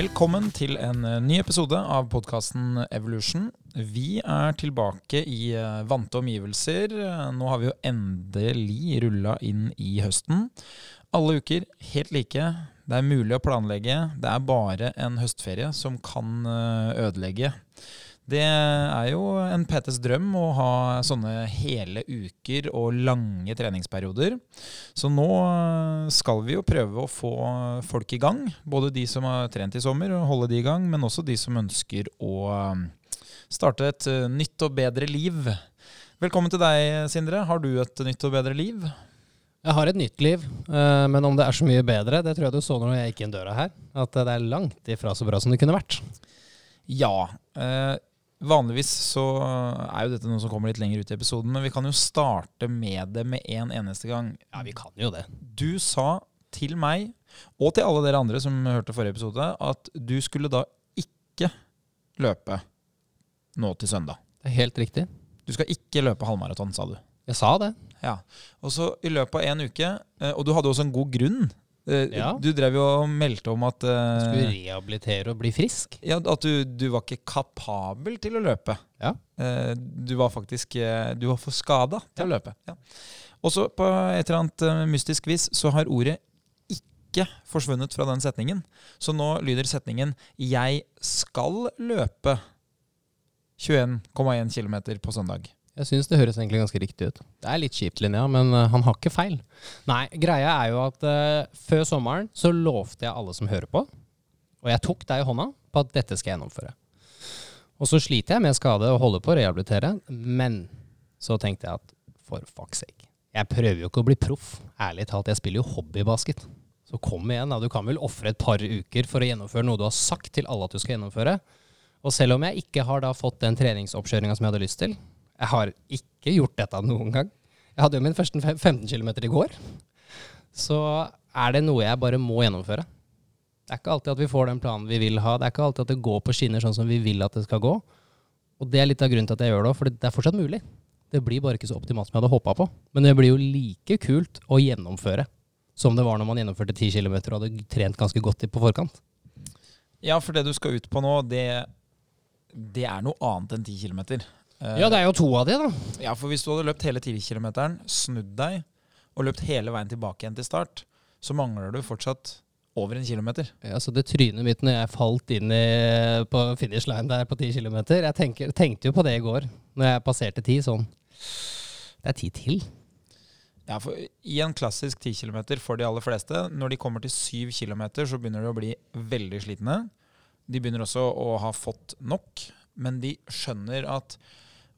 Velkommen til en eh, ny episode av podkasten Evolution. Vi er tilbake i eh, vante omgivelser. Nå har vi jo endelig rulla inn i høsten. Alle uker helt like. Det er mulig å planlegge. Det er bare en høstferie som kan eh, ødelegge. Det er jo en PTs drøm å ha sånne hele uker og lange treningsperioder. Så nå skal vi jo prøve å få folk i gang. Både de som har trent i sommer, og holde de i gang, men også de som ønsker å um, starte et uh, nytt og bedre liv. Velkommen til deg, Sindre. Har du et nytt og bedre liv? Jeg har et nytt liv, uh, men om det er så mye bedre, det tror jeg du så når jeg gikk inn døra her. At det er langt ifra så bra som det kunne vært. Ja. Vanligvis så er jo dette noe som kommer litt lenger ut i episoden, men vi kan jo starte med det med en eneste gang. Ja, vi kan jo det. Du sa til meg, og til alle dere andre som hørte forrige episode, at du skulle da ikke løpe nå til søndag. Det er helt riktig. Du skal ikke løpe halvmaraton, sa du. Jeg sa det. Ja. Og så i løpet av en uke, eh, og du hadde også en god grunn ja. Du drev jo og meldte om at uh, Skulle rehabilitere og bli frisk? Ja, At du, du var ikke kapabel til å løpe. Ja. Uh, du var faktisk Du var for skada til ja. å løpe. Ja. Og så på et eller annet mystisk vis så har ordet ikke forsvunnet fra den setningen. Så nå lyder setningen 'Jeg skal løpe 21,1 km på søndag'. Jeg syns det høres egentlig ganske riktig ut. Det er litt kjipt, Linnea, men uh, han har ikke feil. Nei, greia er jo at uh, før sommeren så lovte jeg alle som hører på, og jeg tok deg i hånda på at dette skal jeg gjennomføre. Og så sliter jeg med skade og holder på å rehabilitere, men så tenkte jeg at for fuck's sake. Jeg prøver jo ikke å bli proff. Ærlig talt, jeg spiller jo hobbybasket. Så kom igjen, da. Du kan vel ofre et par uker for å gjennomføre noe du har sagt til alle at du skal gjennomføre. Og selv om jeg ikke har da fått den treningsoppkjøringa som jeg hadde lyst til, jeg har ikke gjort dette noen gang. Jeg hadde jo min første 15 km i går. Så er det noe jeg bare må gjennomføre. Det er ikke alltid at vi får den planen vi vil ha. Det er ikke alltid at det går på skinner sånn som vi vil at det skal gå. Og det er litt av grunnen til at jeg gjør det òg, for det er fortsatt mulig. Det blir bare ikke så optimalt som jeg hadde håpa på. Men det blir jo like kult å gjennomføre som det var når man gjennomførte 10 km og hadde trent ganske godt på forkant. Ja, for det du skal ut på nå, det, det er noe annet enn 10 km. Ja, det er jo to av de, da. Ja, for hvis du hadde løpt hele 10 km, snudd deg og løpt hele veien tilbake igjen til start, så mangler du fortsatt over en kilometer. Ja, så det trynet mitt når jeg falt inn i, på finish line der på 10 km Jeg tenker, tenkte jo på det i går, når jeg passerte 10 sånn. Det er ti til. Ja, for I en klassisk 10 km for de aller fleste, når de kommer til 7 km, så begynner de å bli veldig slitne. De begynner også å ha fått nok, men de skjønner at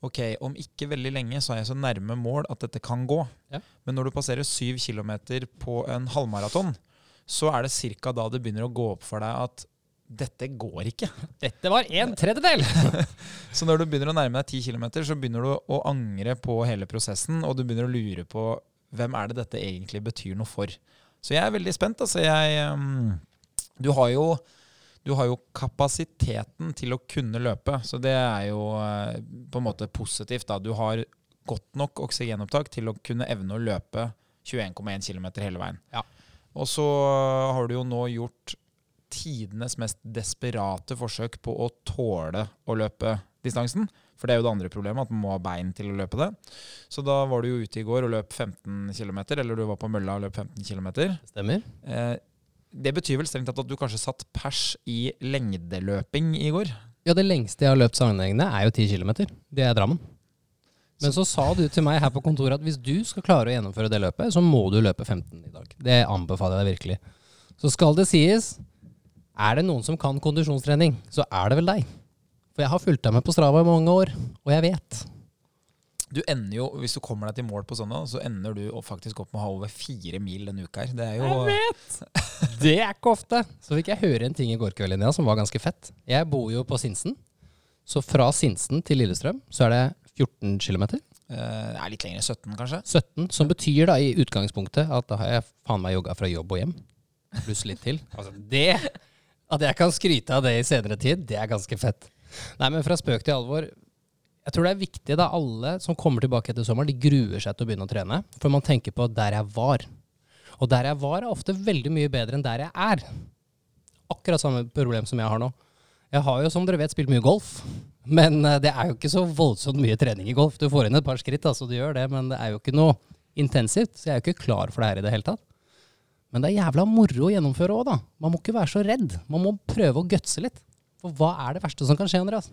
ok, om ikke veldig lenge så er jeg så nærme mål at dette kan gå. Ja. Men når du passerer syv kilometer på en halvmaraton, så er det ca. da det begynner å gå opp for deg at dette går ikke. Dette var en tredjedel! så når du begynner å nærme deg ti kilometer, så begynner du å angre på hele prosessen, og du begynner å lure på hvem er det dette egentlig betyr noe for. Så jeg er veldig spent. Altså, jeg um, Du har jo du har jo kapasiteten til å kunne løpe, så det er jo eh, på en måte positivt. da. Du har godt nok oksygenopptak til å kunne evne å løpe 21,1 km hele veien. Ja. Og så har du jo nå gjort tidenes mest desperate forsøk på å tåle å løpe distansen. For det er jo det andre problemet, at man må ha bein til å løpe det. Så da var du jo ute i går og løp 15 km, eller du var på mølla og løp 15 km. Stemmer. Eh, det betyr vel strengt tatt at du kanskje satt pers i lengdeløping i går? Ja, det lengste jeg har løpt sammenhengende, er jo 10 km. Det er Drammen. Men så sa du til meg her på kontoret at hvis du skal klare å gjennomføre det løpet, så må du løpe 15 i dag. Det anbefaler jeg deg virkelig. Så skal det sies, er det noen som kan kondisjonstrening, så er det vel deg. For jeg har fulgt deg med på Strava i mange år, og jeg vet. Du ender jo, Hvis du kommer deg til mål på sånne, så ender du faktisk opp med å ha over fire mil denne uka her. Det er jo Jeg vet! Det er ikke ofte. Så fikk jeg høre en ting i går kveld Linnea, som var ganske fett. Jeg bor jo på Sinsen. Så fra Sinsen til Lillestrøm så er det 14 km. Eh, det er litt lenger. 17, kanskje? 17, Som betyr da i utgangspunktet at da har jeg faen meg jogga fra jobb og hjem. Pluss litt til. Altså det At jeg kan skryte av det i senere tid, det er ganske fett. Nei, men fra spøk til alvor jeg tror det er viktig da alle som kommer tilbake etter sommeren, de gruer seg til å begynne å trene. For man tenker på der jeg var. Og der jeg var, er ofte veldig mye bedre enn der jeg er. akkurat samme problem som jeg har nå. Jeg har jo, som dere vet, spilt mye golf. Men eh, det er jo ikke så voldsomt mye trening i golf. Du får inn et par skritt, altså du gjør det, men det er jo ikke noe intensivt. Så jeg er jo ikke klar for det her i det hele tatt. Men det er jævla moro å gjennomføre òg, da. Man må ikke være så redd. Man må prøve å gutse litt. For hva er det verste som kan skje, Andreas?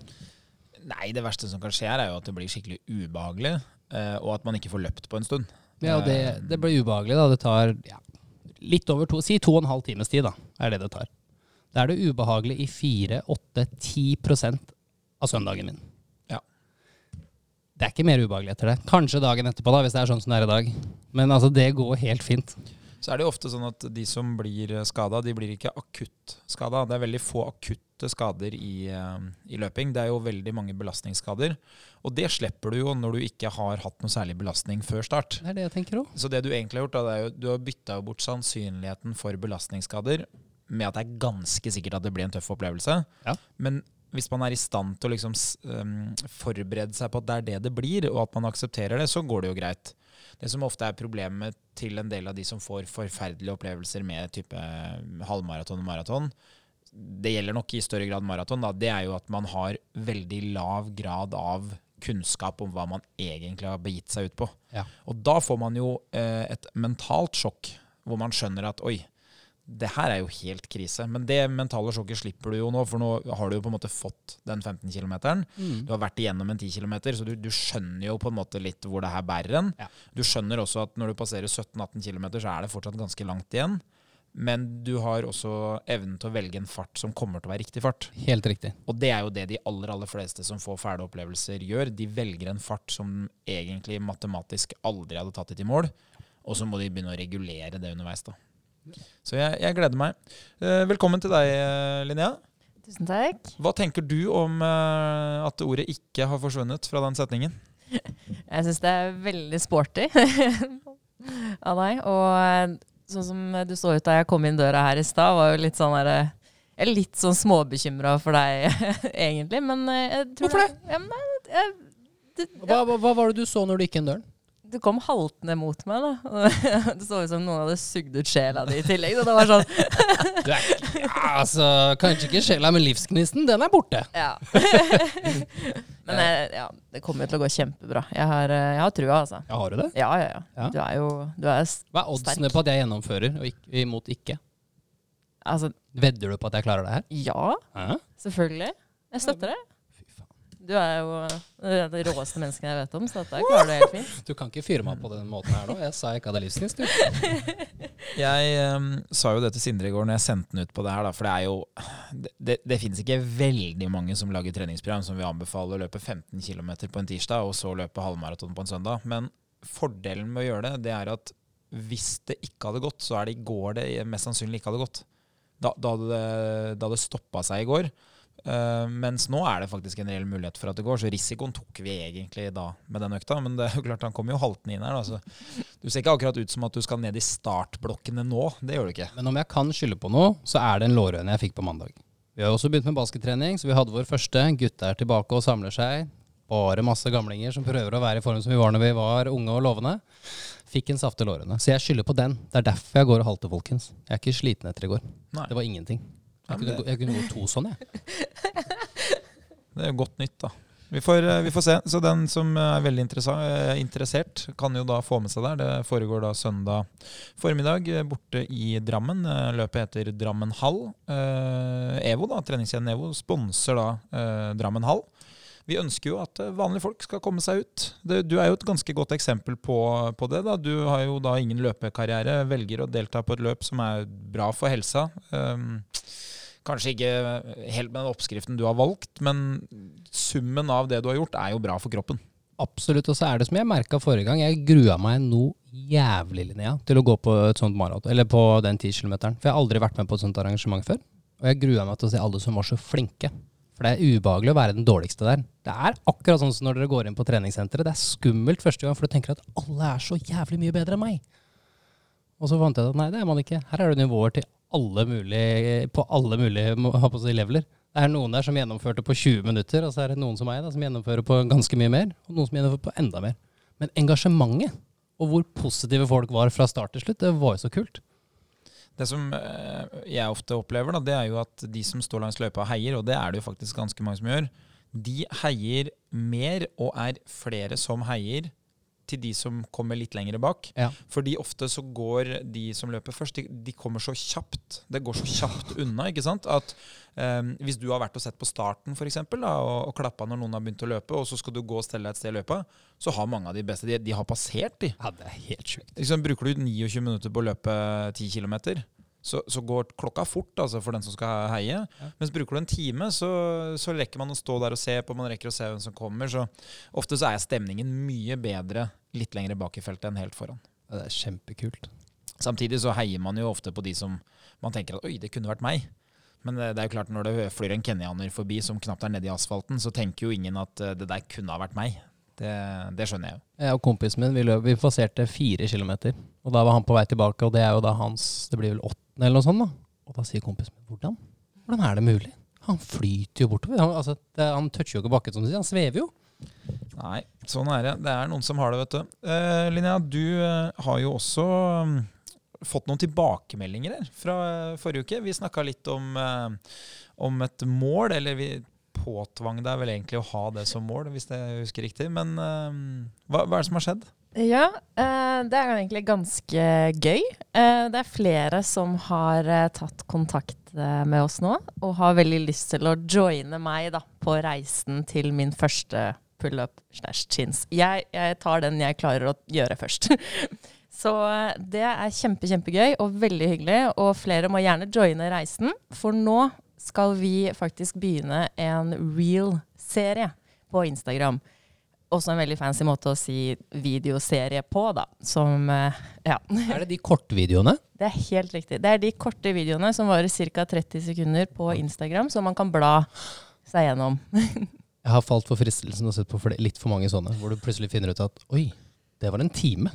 Nei, det verste som kan skje, er jo at det blir skikkelig ubehagelig, eh, og at man ikke får løpt på en stund. Ja, og det, Eh, det blir ubehagelig, da. Det tar ja, litt over to Si to og en halv times tid, da. Er det det tar. Da er det ubehagelig i 4-8-10% av søndagen min. Ja. Det er ikke mer ubehagelig etter det. Kanskje dagen etterpå, da, hvis det er sånn som det er i dag. Men altså, det går helt fint. Så er det jo ofte sånn at de som blir skada, de blir ikke akutt skada. Det er veldig få akutte skader i, eh, i løping. Det er jo veldig mange belastningsskader. Og det slipper du jo når du ikke har hatt noe særlig belastning før start. Det er det jeg tenker òg. Så det du egentlig har gjort, da, er jo du har bytta bort sannsynligheten for belastningsskader med at det er ganske sikkert at det blir en tøff opplevelse. Ja. Men hvis man er i stand til å liksom, um, forberede seg på at det er det det blir, og at man aksepterer det, så går det jo greit. Det som ofte er problemet til en del av de som får forferdelige opplevelser med type halvmaraton og maraton, det gjelder nok i større grad maraton, da, det er jo at man har veldig lav grad av kunnskap om hva man egentlig har begitt seg ut på. Ja. Og da får man jo eh, et mentalt sjokk, hvor man skjønner at oi, det her er jo helt krise. Men det mentale sjokket slipper du jo nå, for nå har du jo på en måte fått den 15 km. Mm. Du har vært igjennom en 10 km, så du, du skjønner jo på en måte litt hvor det her bærer en. Ja. Du skjønner også at når du passerer 17-18 km, så er det fortsatt ganske langt igjen. Men du har også evnen til å velge en fart som kommer til å være riktig fart. Helt riktig. Og det er jo det de aller aller fleste som får fæle opplevelser, gjør. De velger en fart som egentlig matematisk aldri hadde tatt det til mål, og så må de begynne å regulere det underveis. da. Så jeg, jeg gleder meg. Eh, velkommen til deg, eh, Linnea. Tusen takk. Hva tenker du om eh, at ordet 'ikke' har forsvunnet fra den setningen? Jeg syns det er veldig sporty av deg. Og sånn som du så ut da jeg kom inn døra her i stad, var jo litt sånn derre Jeg er litt sånn småbekymra for deg, egentlig, men jeg tror Hvorfor det? Ja, men, jeg, det, Hva, hva, hva var det du så når du gikk inn døren? Du kom haltende mot meg, da. Det så ut som noen hadde sugd ut sjela di i tillegg. Så det var sånn Du er ja, altså, kanskje ikke sjela, men livsgnisten, den er borte. Ja. men eh, ja, det kommer jo til å gå kjempebra. Jeg har, eh, jeg har trua, altså. Ja, har du det? Ja, ja, ja. Ja. Du er jo du er, sterk. Hva er oddsene på at jeg gjennomfører, og ikke, imot ikke? Altså, Vedder du på at jeg klarer det her? ja. Selvfølgelig. Jeg støtter det. Du er jo eh, det råeste mennesket jeg vet om, så dette klarer du helt fint. Du kan ikke fyre meg på den måten her nå. Jeg sa jeg ikke hadde livsgnist, du. Jeg um, sa jo det til Sindre i går når jeg sendte den ut på det her, da, for det er jo Det, det, det finnes ikke veldig mange som lager treningsprogram som vil anbefale å løpe 15 km på en tirsdag, og så løpe halvmaraton på en søndag. Men fordelen med å gjøre det, det er at hvis det ikke hadde gått, så er det i går det mest sannsynlig ikke hadde gått. Da, da hadde det, da det stoppa seg i går. Eh, mens nå er det faktisk en reell mulighet for at det går, så risikoen tok vi egentlig da med den økta. Men det er jo klart han kommer jo haltende inn her. Da, så du ser ikke akkurat ut som at du skal ned i startblokkene nå. Det gjør du ikke. Men om jeg kan skylde på noe, så er det en lårhøne jeg fikk på mandag. Vi har også begynt med baskettrening, så vi hadde vår første. Gutta er tilbake og samler seg. Bare masse gamlinger som prøver å være i form som vi var når vi var unge og lovende. Fikk en saftig lårhøne. Så jeg skylder på den. Det er derfor jeg går og halter, folkens. Jeg er ikke sliten etter i går. Nei. Det var ingenting. Jeg kunne, kunne gå to sånn, jeg. Det er jo godt nytt, da. Vi får, eh, vi får se. Så den som er veldig eh, interessert, kan jo da få med seg der. Det foregår da søndag formiddag eh, borte i Drammen. Løpet heter Drammen hall. EVO, da, treningskjeden EVO, sponser da Drammen hall. Vi ønsker jo at vanlige folk skal komme seg ut. Du er jo et ganske godt eksempel på, på det. da. Du har jo da ingen løpekarriere, velger å delta på et løp som er bra for helsa. Um, Kanskje ikke helt med den oppskriften du har valgt, men summen av det du har gjort, er jo bra for kroppen. Absolutt. Og så er det som jeg merka forrige gang, jeg grua meg noe jævlig, Linnea, til å gå på et sånt maraton, eller på den 10 kilometeren. For jeg har aldri vært med på et sånt arrangement før. Og jeg grua meg til å se alle som var så flinke. For det er ubehagelig å være den dårligste der. Det er akkurat sånn som når dere går inn på treningssenteret. Det er skummelt første gang, for du tenker at alle er så jævlig mye bedre enn meg. Og så fant jeg ut at nei, det er man ikke. Her er det nivåer til alle mulige, på alle mulige si, leveler. Det er noen der som gjennomførte på 20 minutter, og så er det noen som meg da, som gjennomfører på ganske mye mer, og noen som gjennomfører på enda mer. Men engasjementet, og hvor positive folk var fra start til slutt, det var jo så kult. Det som eh, jeg ofte opplever, da, det er jo at de som står langs løypa heier, og det er det jo faktisk ganske mange som gjør, de heier mer og er flere som heier til de som kommer litt lenger bak. Ja. Fordi ofte så går de som løper først, de, de kommer så kjapt. Det går så kjapt unna. ikke sant? At um, Hvis du har vært og sett på starten for eksempel, da, og, og klappa når noen har begynt å løpe, og så skal du gå og stelle deg et sted i løypa, så har mange av de beste De, de har passert, de. Ja, det er helt sjukt. Liksom, bruker du 29 minutter på å løpe 10 km, så, så går klokka fort altså, for den som skal heie. Ja. Mens bruker du en time, så, så rekker man å stå der og se på, man rekker å se hvem som kommer. Så ofte så er stemningen mye bedre litt lenger bak i feltet enn helt foran. Ja, det er kjempekult. Samtidig så heier man jo ofte på de som man tenker at oi, det kunne vært meg. Men det, det er jo klart når det flyr en kenyaner forbi som knapt er nede i asfalten, så tenker jo ingen at det der kunne ha vært meg. Det, det skjønner jeg jo. Jeg og kompisen min vi, løp, vi passerte fire kilometer. Og da var han på vei tilbake, og det er jo da hans Det blir vel åttende eller noe sånt. da. Og da sier kompisen min hvordan? Hvordan er det mulig? Han flyter jo bortover. Han, altså, det, han toucher jo ikke bakken, som du sier. Han svever jo. Nei, sånn er det. Det er noen som har det, vet du. Uh, Linnea, du uh, har jo også um, fått noen tilbakemeldinger her fra uh, forrige uke. Vi snakka litt om, om et mål, eller vi påtvang deg vel egentlig å ha det som mål, hvis jeg husker riktig. Men hva, hva er det som har skjedd? Ja, eh, det er egentlig ganske gøy. Eh, det er flere som har eh, tatt kontakt med oss nå, og har veldig lyst til å joine meg da, på reisen til min første pull-up slash chins. Jeg, jeg tar den jeg klarer å gjøre først. Så det er kjempe, kjempegøy og veldig hyggelig, og flere må gjerne joine reisen, for nå skal vi faktisk begynne en real-serie på Instagram også en veldig fancy måte å si videoserie på, da. Som eh, Ja. Er det de kortvideoene? Det er helt riktig. Det er de korte videoene som varer ca. 30 sekunder på Instagram, som man kan bla seg gjennom. Jeg har falt for fristelsen og sett på litt for mange sånne, hvor du plutselig finner ut at oi, det var en time.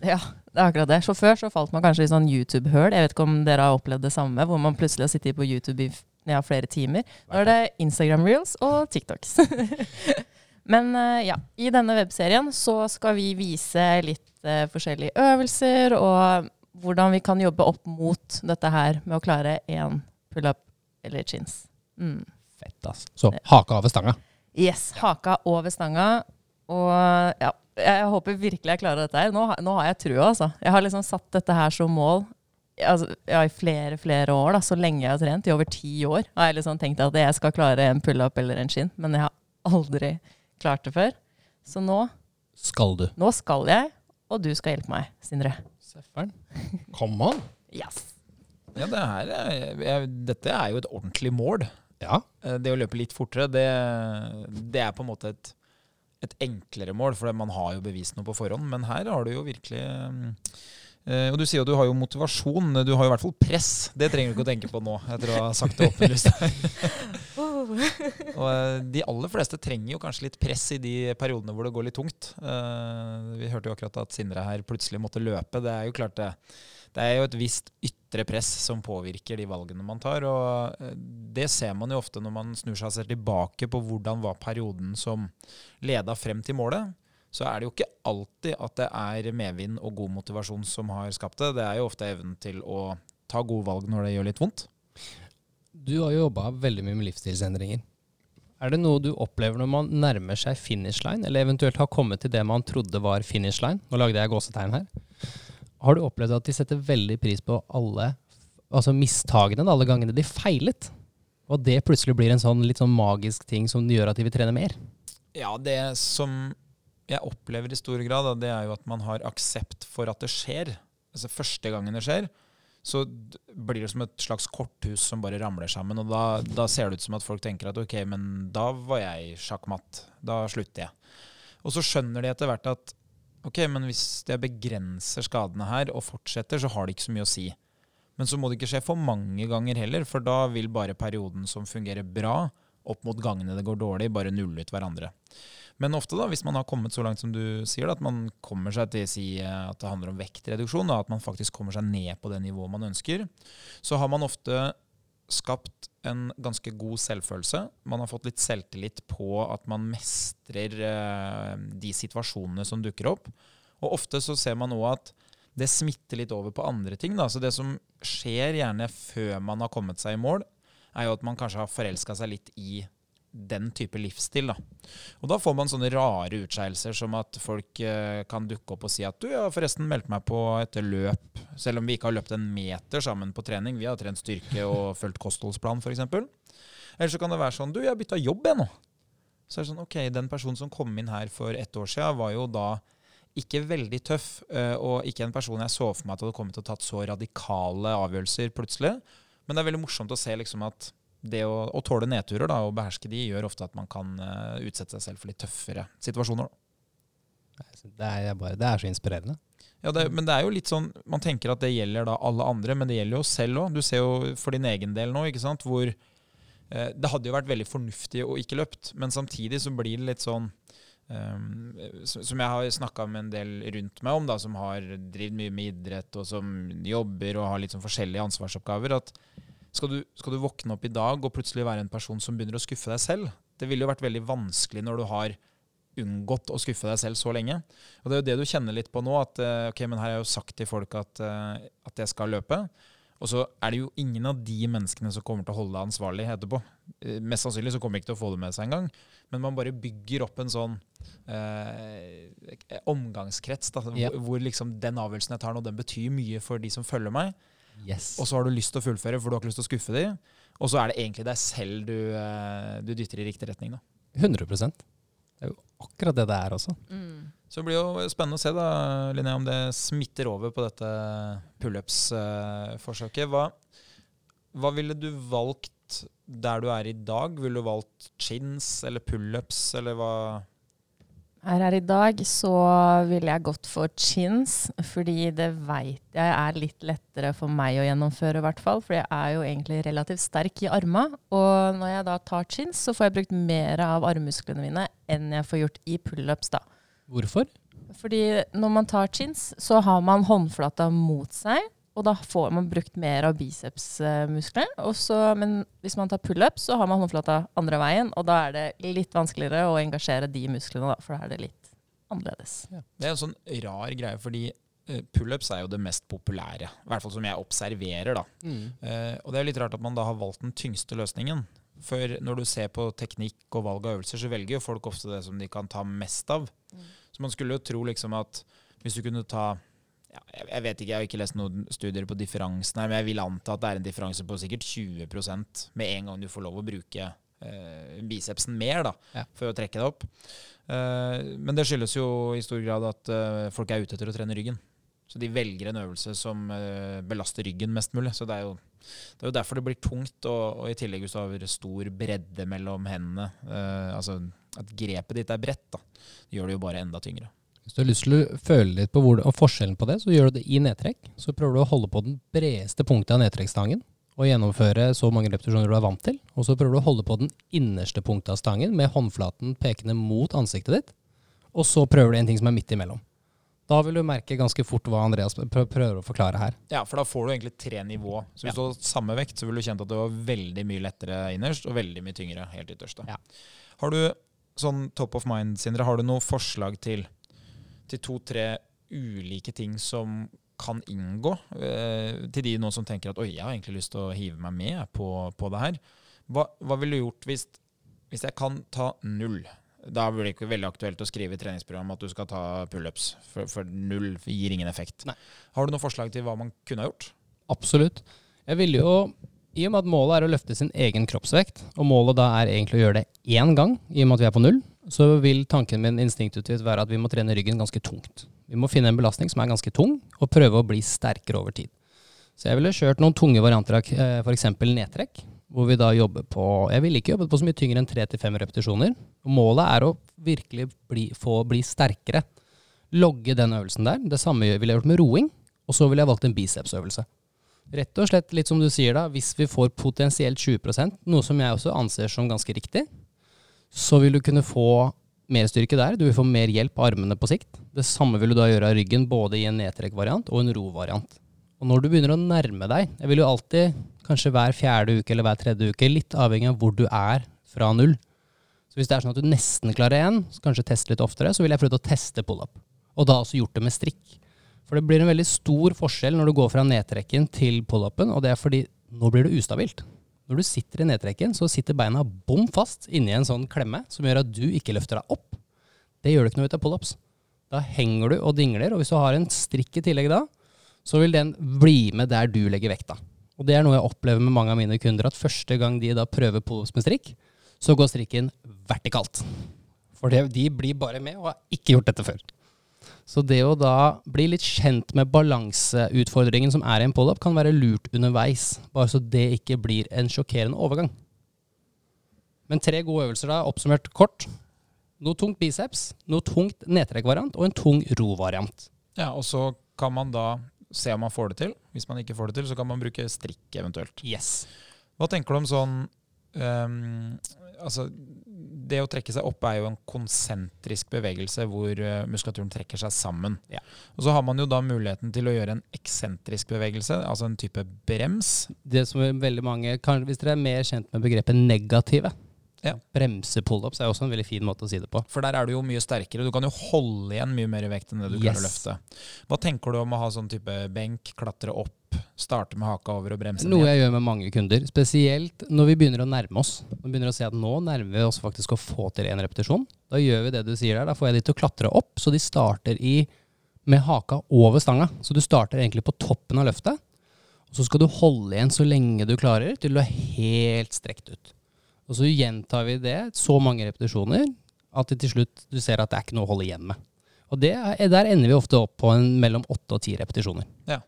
Ja, det er akkurat det. Så før så falt man kanskje i sånn YouTube-høl. Jeg vet ikke om dere har opplevd det samme, hvor man plutselig har sittet på YouTube i ja, flere timer. Nå er det Instagram reels og TikToks. Men eh, ja, i denne webserien så skal vi vise litt eh, forskjellige øvelser, og hvordan vi kan jobbe opp mot dette her med å klare én pull-up eller chins. Mm. Fett, ass. Så haka over stanga. Yes, haka over stanga. Og ja, jeg håper virkelig jeg klarer dette her. Nå, nå har jeg trua, altså. Jeg har liksom satt dette her som mål altså, ja, i flere, flere år. da, Så lenge jeg har trent. I over ti år har jeg liksom tenkt at jeg skal klare en pull-up eller en skinn. Men jeg har aldri klart det før. Så nå, Skal du? nå skal jeg, og du skal hjelpe meg, Sindre. Sefferen. Come on. Yes. Ja, det her er, jeg, Dette er jo et ordentlig mål. Ja. Eh, Det å løpe litt fortere, det, det er på en måte et, et enklere mål, for man har jo bevist noe på forhånd. Men her har du jo virkelig mm, eh, Og du sier jo du har jo motivasjon. Du har jo i hvert fall press. Det trenger du ikke å tenke på nå, etter å ha sagt det åpenlyst. Og eh, de aller fleste trenger jo kanskje litt press i de periodene hvor det går litt tungt. Eh, Vi hørte jo akkurat at Sindre her plutselig måtte løpe. Det er jo klart det. Det er jo et visst ytre press som påvirker de valgene man tar. Og eh, det ser man jo ofte når man snur seg tilbake på hvordan var perioden som leda frem til målet. Så er det jo ikke alltid at det er medvind og god motivasjon som har skapt det. Det er jo ofte evnen til å ta gode valg når det gjør litt vondt. Du har jo jobba veldig mye med livsstilsendringer. Er det noe du opplever når man nærmer seg finish line, eller eventuelt har kommet til det man trodde var finish line? Nå lagde jeg gåsetegn her. Har du opplevd at de setter veldig pris på alle altså mistagene, alle gangene de feilet? Og det plutselig blir en sånn litt sånn magisk ting som gjør at de vil trene mer? Ja, det som jeg opplever i stor grad, det er jo at man har aksept for at det skjer. Altså Første gangen det skjer, så blir det som et slags korthus som bare ramler sammen. Og da, da ser det ut som at folk tenker at ok, men da var jeg sjakkmatt. Da slutter jeg. Og så skjønner de etter hvert at ok, men hvis jeg begrenser skadene her og fortsetter, så har det ikke så mye å si. Men så må det ikke skje for mange ganger heller, for da vil bare perioden som fungerer bra, opp mot gangene det går dårlig, bare nulle ut hverandre. Men ofte, da, hvis man har kommet så langt som du sier, da, at man kommer seg til si eh, at det handler om vektreduksjon, da, at man faktisk kommer seg ned på det nivået man ønsker, så har man ofte skapt en ganske god selvfølelse. Man har fått litt selvtillit på at man mestrer eh, de situasjonene som dukker opp. Og ofte så ser man òg at det smitter litt over på andre ting. Da. Så det som skjer gjerne før man har kommet seg i mål, er jo at man kanskje har forelska seg litt i den type livsstil. Da. Og da får man sånne rare utskeielser som at folk eh, kan dukke opp og si at du, jeg har forresten meldt meg på et løp, selv om vi ikke har løpt en meter sammen på trening. Vi har trent styrke og fulgt kostholdsplan, f.eks. Eller så kan det være sånn du, jeg har bytta jobb, jeg nå. Så er det sånn, ok, den personen som kom inn her for ett år siden, var jo da ikke veldig tøff, eh, og ikke en person jeg så for meg at hadde kommet å tatt så radikale avgjørelser plutselig. Men det er veldig morsomt å se liksom at det å, å tåle nedturer da, og beherske de, gjør ofte at man kan uh, utsette seg selv for litt tøffere situasjoner. Da. Det er, bare, det er så inspirerende. Ja, det, men det er jo litt sånn, Man tenker at det gjelder da alle andre, men det gjelder jo oss selv òg. Du ser jo for din egen del nå, ikke sant, hvor uh, Det hadde jo vært veldig fornuftig å ikke løpt, men samtidig så blir det litt sånn Um, som jeg har snakka med en del rundt meg om, da, som har drevet mye med idrett, og som jobber og har litt sånn forskjellige ansvarsoppgaver. at skal du, skal du, våkne opp i dag og plutselig være en person som begynner å skuffe deg selv? Det ville jo vært veldig vanskelig når du har unngått å skuffe deg selv så lenge. Og Det er jo det du kjenner litt på nå. At eh, ok, men her har jeg jo sagt til folk at, eh, at jeg skal løpe. Og så er det jo ingen av de menneskene som kommer til å holde deg ansvarlig etterpå. Eh, mest sannsynlig så kommer de ikke til å få det med seg engang. Men man bare bygger opp en sånn eh, omgangskrets da, ja. hvor, hvor, liksom den avgjørelsen jeg tar nå, den betyr mye for de som følger meg. Yes. Og så har du lyst til å fullføre, for du har ikke lyst til å skuffe dem. Og så er det egentlig deg selv du, eh, du dytter i riktig retning. da. 100 Det er jo akkurat det det er også. Mm. Så det blir jo spennende å se da, Linnea, om det smitter over på dette pullups-forsøket. Hva, hva ville du valgt der du er i dag? Ville du valgt chins eller pullups, eller hva? Her, her i dag så ville jeg gått for chins, fordi det veit jeg er litt lettere for meg å gjennomføre, i hvert fall. For jeg er jo egentlig relativt sterk i arma. Og når jeg da tar chins, så får jeg brukt mer av armmusklene mine enn jeg får gjort i pullups, da. Hvorfor? Fordi når man tar chins, så har man håndflata mot seg. Og da får man brukt mer av bicepsmuskler. men hvis man tar pullup, så har man håndflata andre veien, og da er det litt vanskeligere å engasjere de musklene, da, for da er det litt annerledes. Ja. Det er en sånn rar greie, fordi uh, pullups er jo det mest populære. I hvert fall som jeg observerer, da. Mm. Uh, og det er litt rart at man da har valgt den tyngste løsningen. For når du ser på teknikk og valg av øvelser, så velger jo folk ofte det som de kan ta mest av. Mm. Så man skulle jo tro liksom at hvis du kunne ta ja, jeg vet ikke, jeg har ikke lest noen studier på differansen her, men jeg vil anta at det er en differanse på sikkert 20% med en gang du får lov å bruke uh, bicepsen mer da, ja. for å trekke det opp. Uh, men det skyldes jo i stor grad at uh, folk er ute etter å trene ryggen. Så de velger en øvelse som belaster ryggen mest mulig. Så det er jo, det er jo derfor det blir tungt, og, og, i tillegg hvis du har stor bredde mellom hendene, altså at grepet ditt er bredt, da, gjør det jo bare enda tyngre. Hvis du har lyst til å føle litt på hvor, forskjellen på det, så gjør du det i nedtrekk. Så prøver du å holde på den bredeste punktet av nedtrekkstangen og gjennomføre så mange repetisjoner du er vant til. Og så prøver du å holde på den innerste punktet av stangen med håndflaten pekende mot ansiktet ditt. Og så prøver du en ting som er midt imellom. Da vil du merke ganske fort hva Andreas prøver å forklare her. Ja, for da får du egentlig tre nivå. Så hvis ja. du har samme vekt, så vil du kjent at det var veldig mye lettere innerst og veldig mye tyngre helt ytterst. Ja. Har du sånn top of mind, Sindre, har du noe forslag til til to-tre ulike ting som kan inngå. Eh, til de nå som tenker at oi, jeg har egentlig lyst til å hive meg med på, på det her. Hva, hva ville du gjort hvis, hvis, jeg kan ta null? Da blir det ikke veldig aktuelt å skrive i treningsprogram at du skal ta pullups, for, for null gir ingen effekt. Nei. Har du noen forslag til hva man kunne ha gjort? Absolutt. Jeg ville jo i og med at målet er å løfte sin egen kroppsvekt, og målet da er egentlig å gjøre det én gang, i og med at vi er på null, så vil tanken min instinktivt være at vi må trene ryggen ganske tungt. Vi må finne en belastning som er ganske tung, og prøve å bli sterkere over tid. Så jeg ville kjørt noen tunge varianter av eh, f.eks. nedtrekk, hvor vi da jobber på Jeg ville ikke jobbet på så mye tyngre enn tre til fem repetisjoner. Målet er å virkelig bli, få bli sterkere. Logge den øvelsen der. Det samme ville jeg gjort med roing. Og så ville jeg valgt en bicepsøvelse. Rett og slett litt som du sier da, hvis vi får potensielt 20% noe som jeg også anser som ganske riktig, så vil du kunne få mer styrke der. Du vil få mer hjelp av armene på sikt. Det samme vil du da gjøre av ryggen, både i en nedtrekkvariant og en rovariant. Og når du begynner å nærme deg Jeg vil jo alltid, kanskje hver fjerde uke eller hver tredje uke, litt avhengig av hvor du er fra null. Så hvis det er sånn at du nesten klarer én, kanskje teste litt oftere, så vil jeg prøve å teste pull-up. Og da også gjort det med strikk. For det blir en veldig stor forskjell når du går fra nedtrekken til pull-upen, og det er fordi nå blir det ustabilt. Når du sitter i nedtrekken, så sitter beina bom fast inni en sånn klemme som gjør at du ikke løfter deg opp. Det gjør du ikke noe ut av pull-ups. Da henger du og dingler, og hvis du har en strikk i tillegg da, så vil den bli med der du legger vekta. Og det er noe jeg opplever med mange av mine kunder, at første gang de da prøver pull-ups med strikk, så går strikken vertikalt. For de blir bare med og har ikke gjort dette før. Så det å da bli litt kjent med balanseutfordringen som er i en pull-up, kan være lurt underveis, bare så det ikke blir en sjokkerende overgang. Men tre gode øvelser da, oppsummert kort. Noe tungt biceps, noe tungt nedtrekkvariant og en tung ro-variant. Ja, og så kan man da se om man får det til. Hvis man ikke får det til, så kan man bruke strikk eventuelt. Yes. Hva tenker du om sånn ehm, Altså, det å trekke seg opp er jo en konsentrisk bevegelse hvor eh, muskulaturen trekker seg sammen. Ja. Og så har man jo da muligheten til å gjøre en eksentrisk bevegelse, altså en type brems. Det som er veldig mange, kan, Hvis dere er mer kjent med begrepet negative Ja. Bremse-pullups er også en veldig fin måte å si det på. For der er du jo mye sterkere. Du kan jo holde igjen mye mer vekt enn det du klarer å løfte. Hva tenker du om å ha sånn type benk, klatre opp, starte med haka over og bremse Noe jeg gjør med mange kunder, spesielt når vi begynner å nærme oss. Når vi begynner å se at nå nærmer vi oss faktisk å få til en repetisjon. Da gjør vi det du sier der. Da får jeg de til å klatre opp, så de starter i, med haka over stanga. Så du starter egentlig på toppen av løftet. Og så skal du holde igjen så lenge du klarer, til du er helt strekt ut. Og så gjentar vi det så mange repetisjoner at det til slutt du ser at det er ikke noe å holde igjen med. Og det er, der ender vi ofte opp på en mellom åtte og ti repetisjoner. Ja.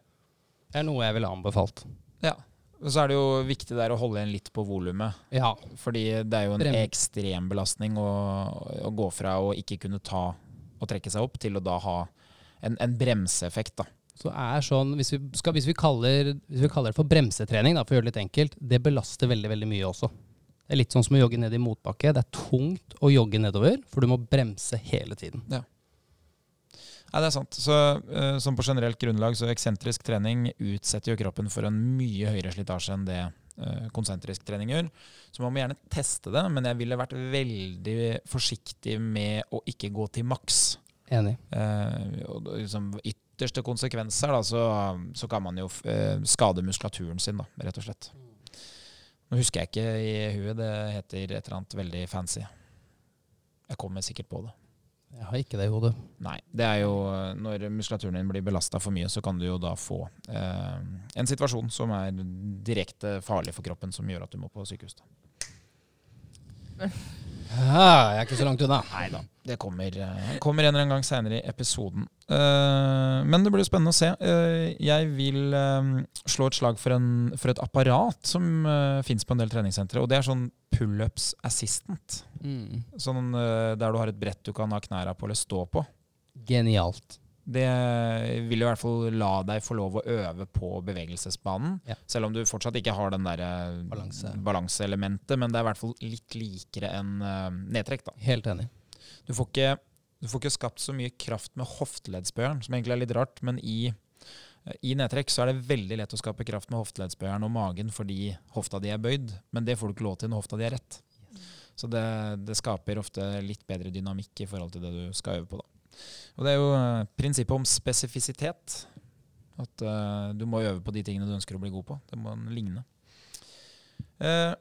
Det er noe jeg ville anbefalt. Ja. Så er det jo viktig der å holde igjen litt på volumet. Ja, Fordi det er jo en Brem- ekstrem belastning å, å gå fra å ikke kunne ta og trekke seg opp, til å da ha en, en bremseeffekt. da. Så er sånn, hvis vi, skal, hvis, vi kaller, hvis vi kaller det for bremsetrening, da, for å gjøre det litt enkelt, det belaster veldig veldig mye også. Det er litt sånn som å jogge ned i motbakke. Det er tungt å jogge nedover, for du må bremse hele tiden. Nei, det er sant. Så uh, Som på generelt grunnlag, så eksentrisk trening utsetter jo kroppen for en mye høyere slitasje enn det uh, konsentrisk trening gjør. Så man må gjerne teste det, men jeg ville vært veldig forsiktig med å ikke gå til maks. Enig. Uh, og liksom ytterste konsekvenser, da, så, så kan man jo skade muskulaturen sin, da, rett og slett. Nå husker jeg ikke i huet, det heter et eller annet veldig fancy. Jeg kommer sikkert på det. Jeg har ikke det i hodet. Nei, det er jo når muskulaturen din blir belasta for mye, så kan du jo da få eh, en situasjon som er direkte farlig for kroppen, som gjør at du må på sykehus. Da. Ja, jeg er ikke så langt unna. Nei da. Det kommer, eh, kommer en eller annen gang seinere i episoden. Eh, men det blir spennende å se. Eh, jeg vil slå et slag for, en, for et apparat som uh, fins på en del treningssentre, og det er sånn pullups assistant. Mm. Sånn der du har et brett du kan ha knæra på eller stå på. Genialt. Det vil i hvert fall la deg få lov å øve på bevegelsesbanen. Ja. Selv om du fortsatt ikke har den der eh, Balanse. balanseelementet, men det er i hvert fall litt likere enn eh, nedtrekk. da. Helt enig. Du får, ikke, du får ikke skapt så mye kraft med hofteleddsbøyeren, som egentlig er litt rart, men i, i nedtrekk så er det veldig lett å skape kraft med hofteleddsbøyeren og magen fordi hofta di er bøyd, men det får du ikke lov til når hofta di er rett. Så det, det skaper ofte litt bedre dynamikk i forhold til det du skal øve på. da. Og det er jo eh, prinsippet om spesifisitet. At uh, du må øve på de tingene du ønsker å bli god på. Det må ligne. Uh,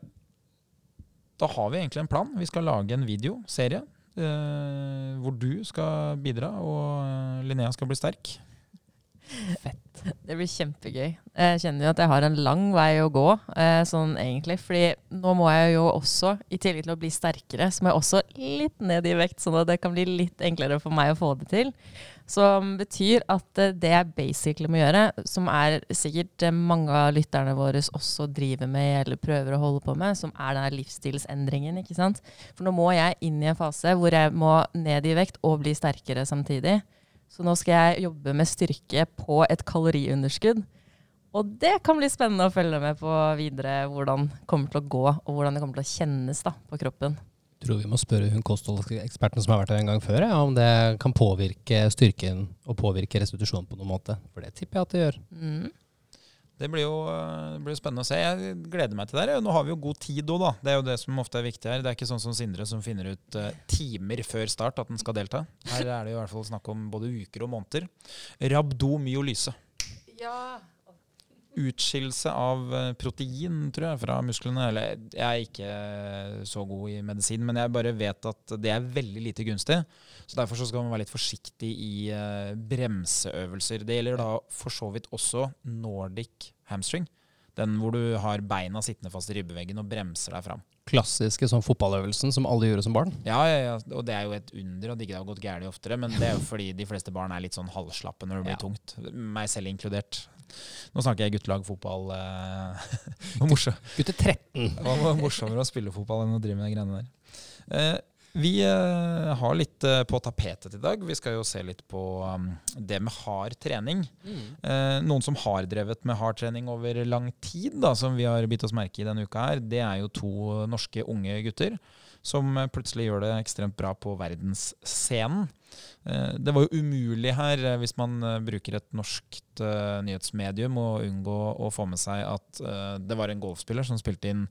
da har vi egentlig en plan. Vi skal lage en videoserie uh, hvor du skal bidra, og Linnea skal bli sterk. Det blir kjempegøy. Jeg kjenner jo at jeg har en lang vei å gå, eh, sånn egentlig. Fordi nå må jeg jo også, i tillegg til å bli sterkere, så må jeg også litt ned i vekt, sånn at det kan bli litt enklere for meg å få det til. Som betyr at eh, det jeg basically må gjøre, som er sikkert eh, mange av lytterne våre også driver med eller prøver å holde på med, som er denne livsstilsendringen, ikke sant. For nå må jeg inn i en fase hvor jeg må ned i vekt og bli sterkere samtidig. Så nå skal jeg jobbe med styrke på et kaloriunderskudd. Og det kan bli spennende å følge med på videre hvordan det kommer til å gå, og hvordan det kommer til å kjennes da, på kroppen. Jeg Tror vi må spørre hun kostholdseksperten som har vært her en gang før, ja, om det kan påvirke styrken og påvirke restitusjonen på noen måte. For det tipper jeg at det gjør. Mm. Det blir jo eh, det blir spennende å se. Jeg gleder meg til det. Nå har vi jo god tid òg, da. Det er jo det som ofte er viktig her. Det er ikke sånn som Sindre som finner ut eh, timer før start at den skal delta. Her er det jo i hvert fall snakk om både uker og måneder. Rabdomyolyse. Ja. Utskillelse av eh, protein, tror jeg, fra musklene. Eller jeg er ikke så god i medisin, men jeg bare vet at det er veldig lite gunstig. Så Derfor så skal man være litt forsiktig i eh, bremseøvelser. Det gjelder da for så vidt også Nordic hamstring. Den hvor du har beina sittende fast i ribbeveggen og bremser deg fram. Klassiske sånn fotballøvelsen som alle gjorde som barn. Ja, ja, ja, og det er jo et under at det ikke har gått galt oftere, men det er jo fordi de fleste barn er litt sånn halvslappe når det blir Ja. tungt. Meg selv inkludert. Nå snakker jeg guttelag fotball. Eh, det var morsomt. Gutter 13. Det var morsommere å spille fotball enn å drive med de greiene der. Eh, vi eh, har litt på tapetet i dag. Vi skal jo se litt på um, det med hard trening. Eh, noen som har drevet med hard trening over lang tid, da, som vi har bitt oss merke i denne uka, her, det er jo to norske unge gutter som eh, plutselig gjør det ekstremt bra på verdensscenen. Eh, det var jo umulig her, eh, hvis man bruker et norskt nyhetsmedium, å unngå å få med seg at det var en golfspiller som spilte inn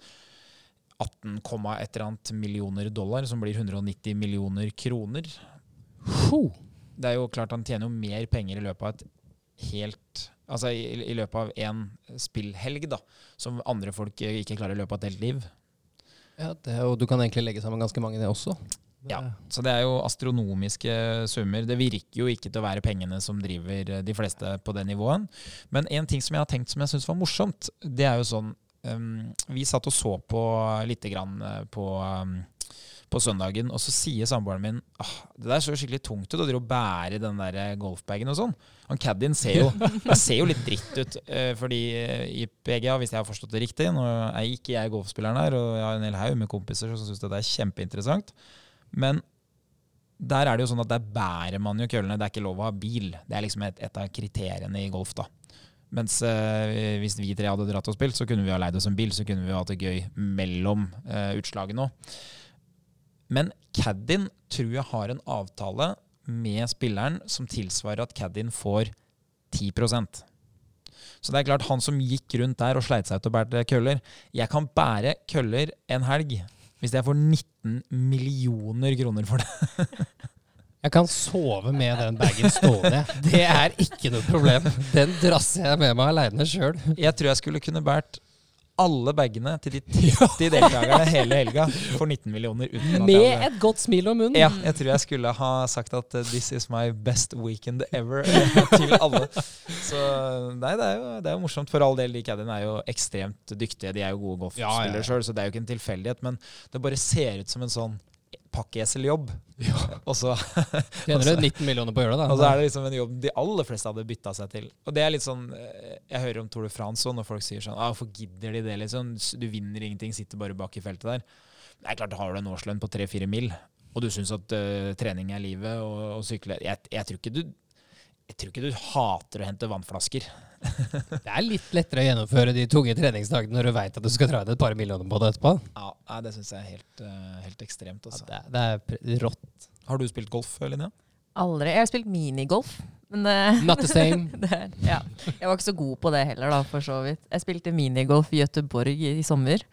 18, et eller annet millioner dollar, som blir 190 millioner kroner. Det er jo klart han tjener jo mer penger i løpet av et helt Altså i, i løpet av én spillhelg, da, som andre folk ikke klarer i løpet av et helt liv. Ja, det, og du kan egentlig legge sammen ganske mange, det også. Ja. Så det er jo astronomiske summer. Det virker jo ikke til å være pengene som driver eh, de fleste på det nivået. Men en ting som jeg har tenkt som jeg syns var morsomt, det er jo sånn um, Vi satt og så på lite grann eh, på, um, på søndagen, og så sier samboeren min ah, det der så skikkelig tungt ut å bære den der eh, golfbagen og sånn. Han caddien ser ser jo litt dritt ut, eh, fordi eh, i PGA, hvis jeg har forstått det riktig Nå er ikke jeg golfspilleren her, og jeg har en hel haug med kompiser som syns det er kjempeinteressant. Men der er det jo sånn at der bærer man jo køllene. Det er ikke lov å ha bil. Det er liksom et, et av kriteriene i golf, da. Mens eh, hvis vi tre hadde dratt og spilt, så kunne vi ha leid oss en bil, så kunne vi ha hatt det gøy mellom eh, utslagene òg. Men Caddin tror jeg har en avtale med spilleren som tilsvarer at Caddin får 10% Så det er klart, han som gikk rundt der og sleit seg ut og bærte køller Jeg kan bære køller en helg hvis jeg får 19 millioner kroner for det. Jeg kan sove med den bagen stående. Det er ikke noe problem. Den drasser jeg med meg aleine sjøl. Jeg tror jeg skulle kunne båret alle bagene til de 30 deltakerne hele helga for 19 millioner. Uten at jeg Med et godt smil om munnen. Ja, jeg tror jeg skulle ha sagt at uh, 'this is my best weekend ever' til alle. Så nei, det er jo, det er jo morsomt. For all del, de caddiene er jo ekstremt dyktige. De er jo gode Ja, ja, ja. sjøl, så det er jo ikke en tilfeldighet. Men det bare ser ut som en sånn pakkeeseljobb. Og så Tjener du 19 millioner på å gjøre det, og så er det liksom en jobb de aller fleste hadde bytta seg til. Og det er litt sånn eh, Jeg hører om Tour de France og når folk sier sånn ah, 'Hvorfor gidder de det?' liksom. Du vinner ingenting, sitter bare bak i feltet der. Det er klart, har du en årslønn på 3-4 mil, og du syns at uh, trening er livet og, og sykle jeg, jeg tror ikke du jeg tror ikke du hater å hente vannflasker. Det er litt lettere å gjennomføre de tunge treningsdagene når du veit at du skal dra inn et par millioner på det etterpå. Ja, Det syns jeg er helt, eh, helt ekstremt. Ja, Altså. det, er, det er rått. Har du spilt golf, Linnea? Aldri. Jeg har spilt minigolf. Men det, Not the same. det ja. Jeg var ikke så god på det heller, da, for så vidt. Jeg spilte minigolf i Gøteborg i, i sommer.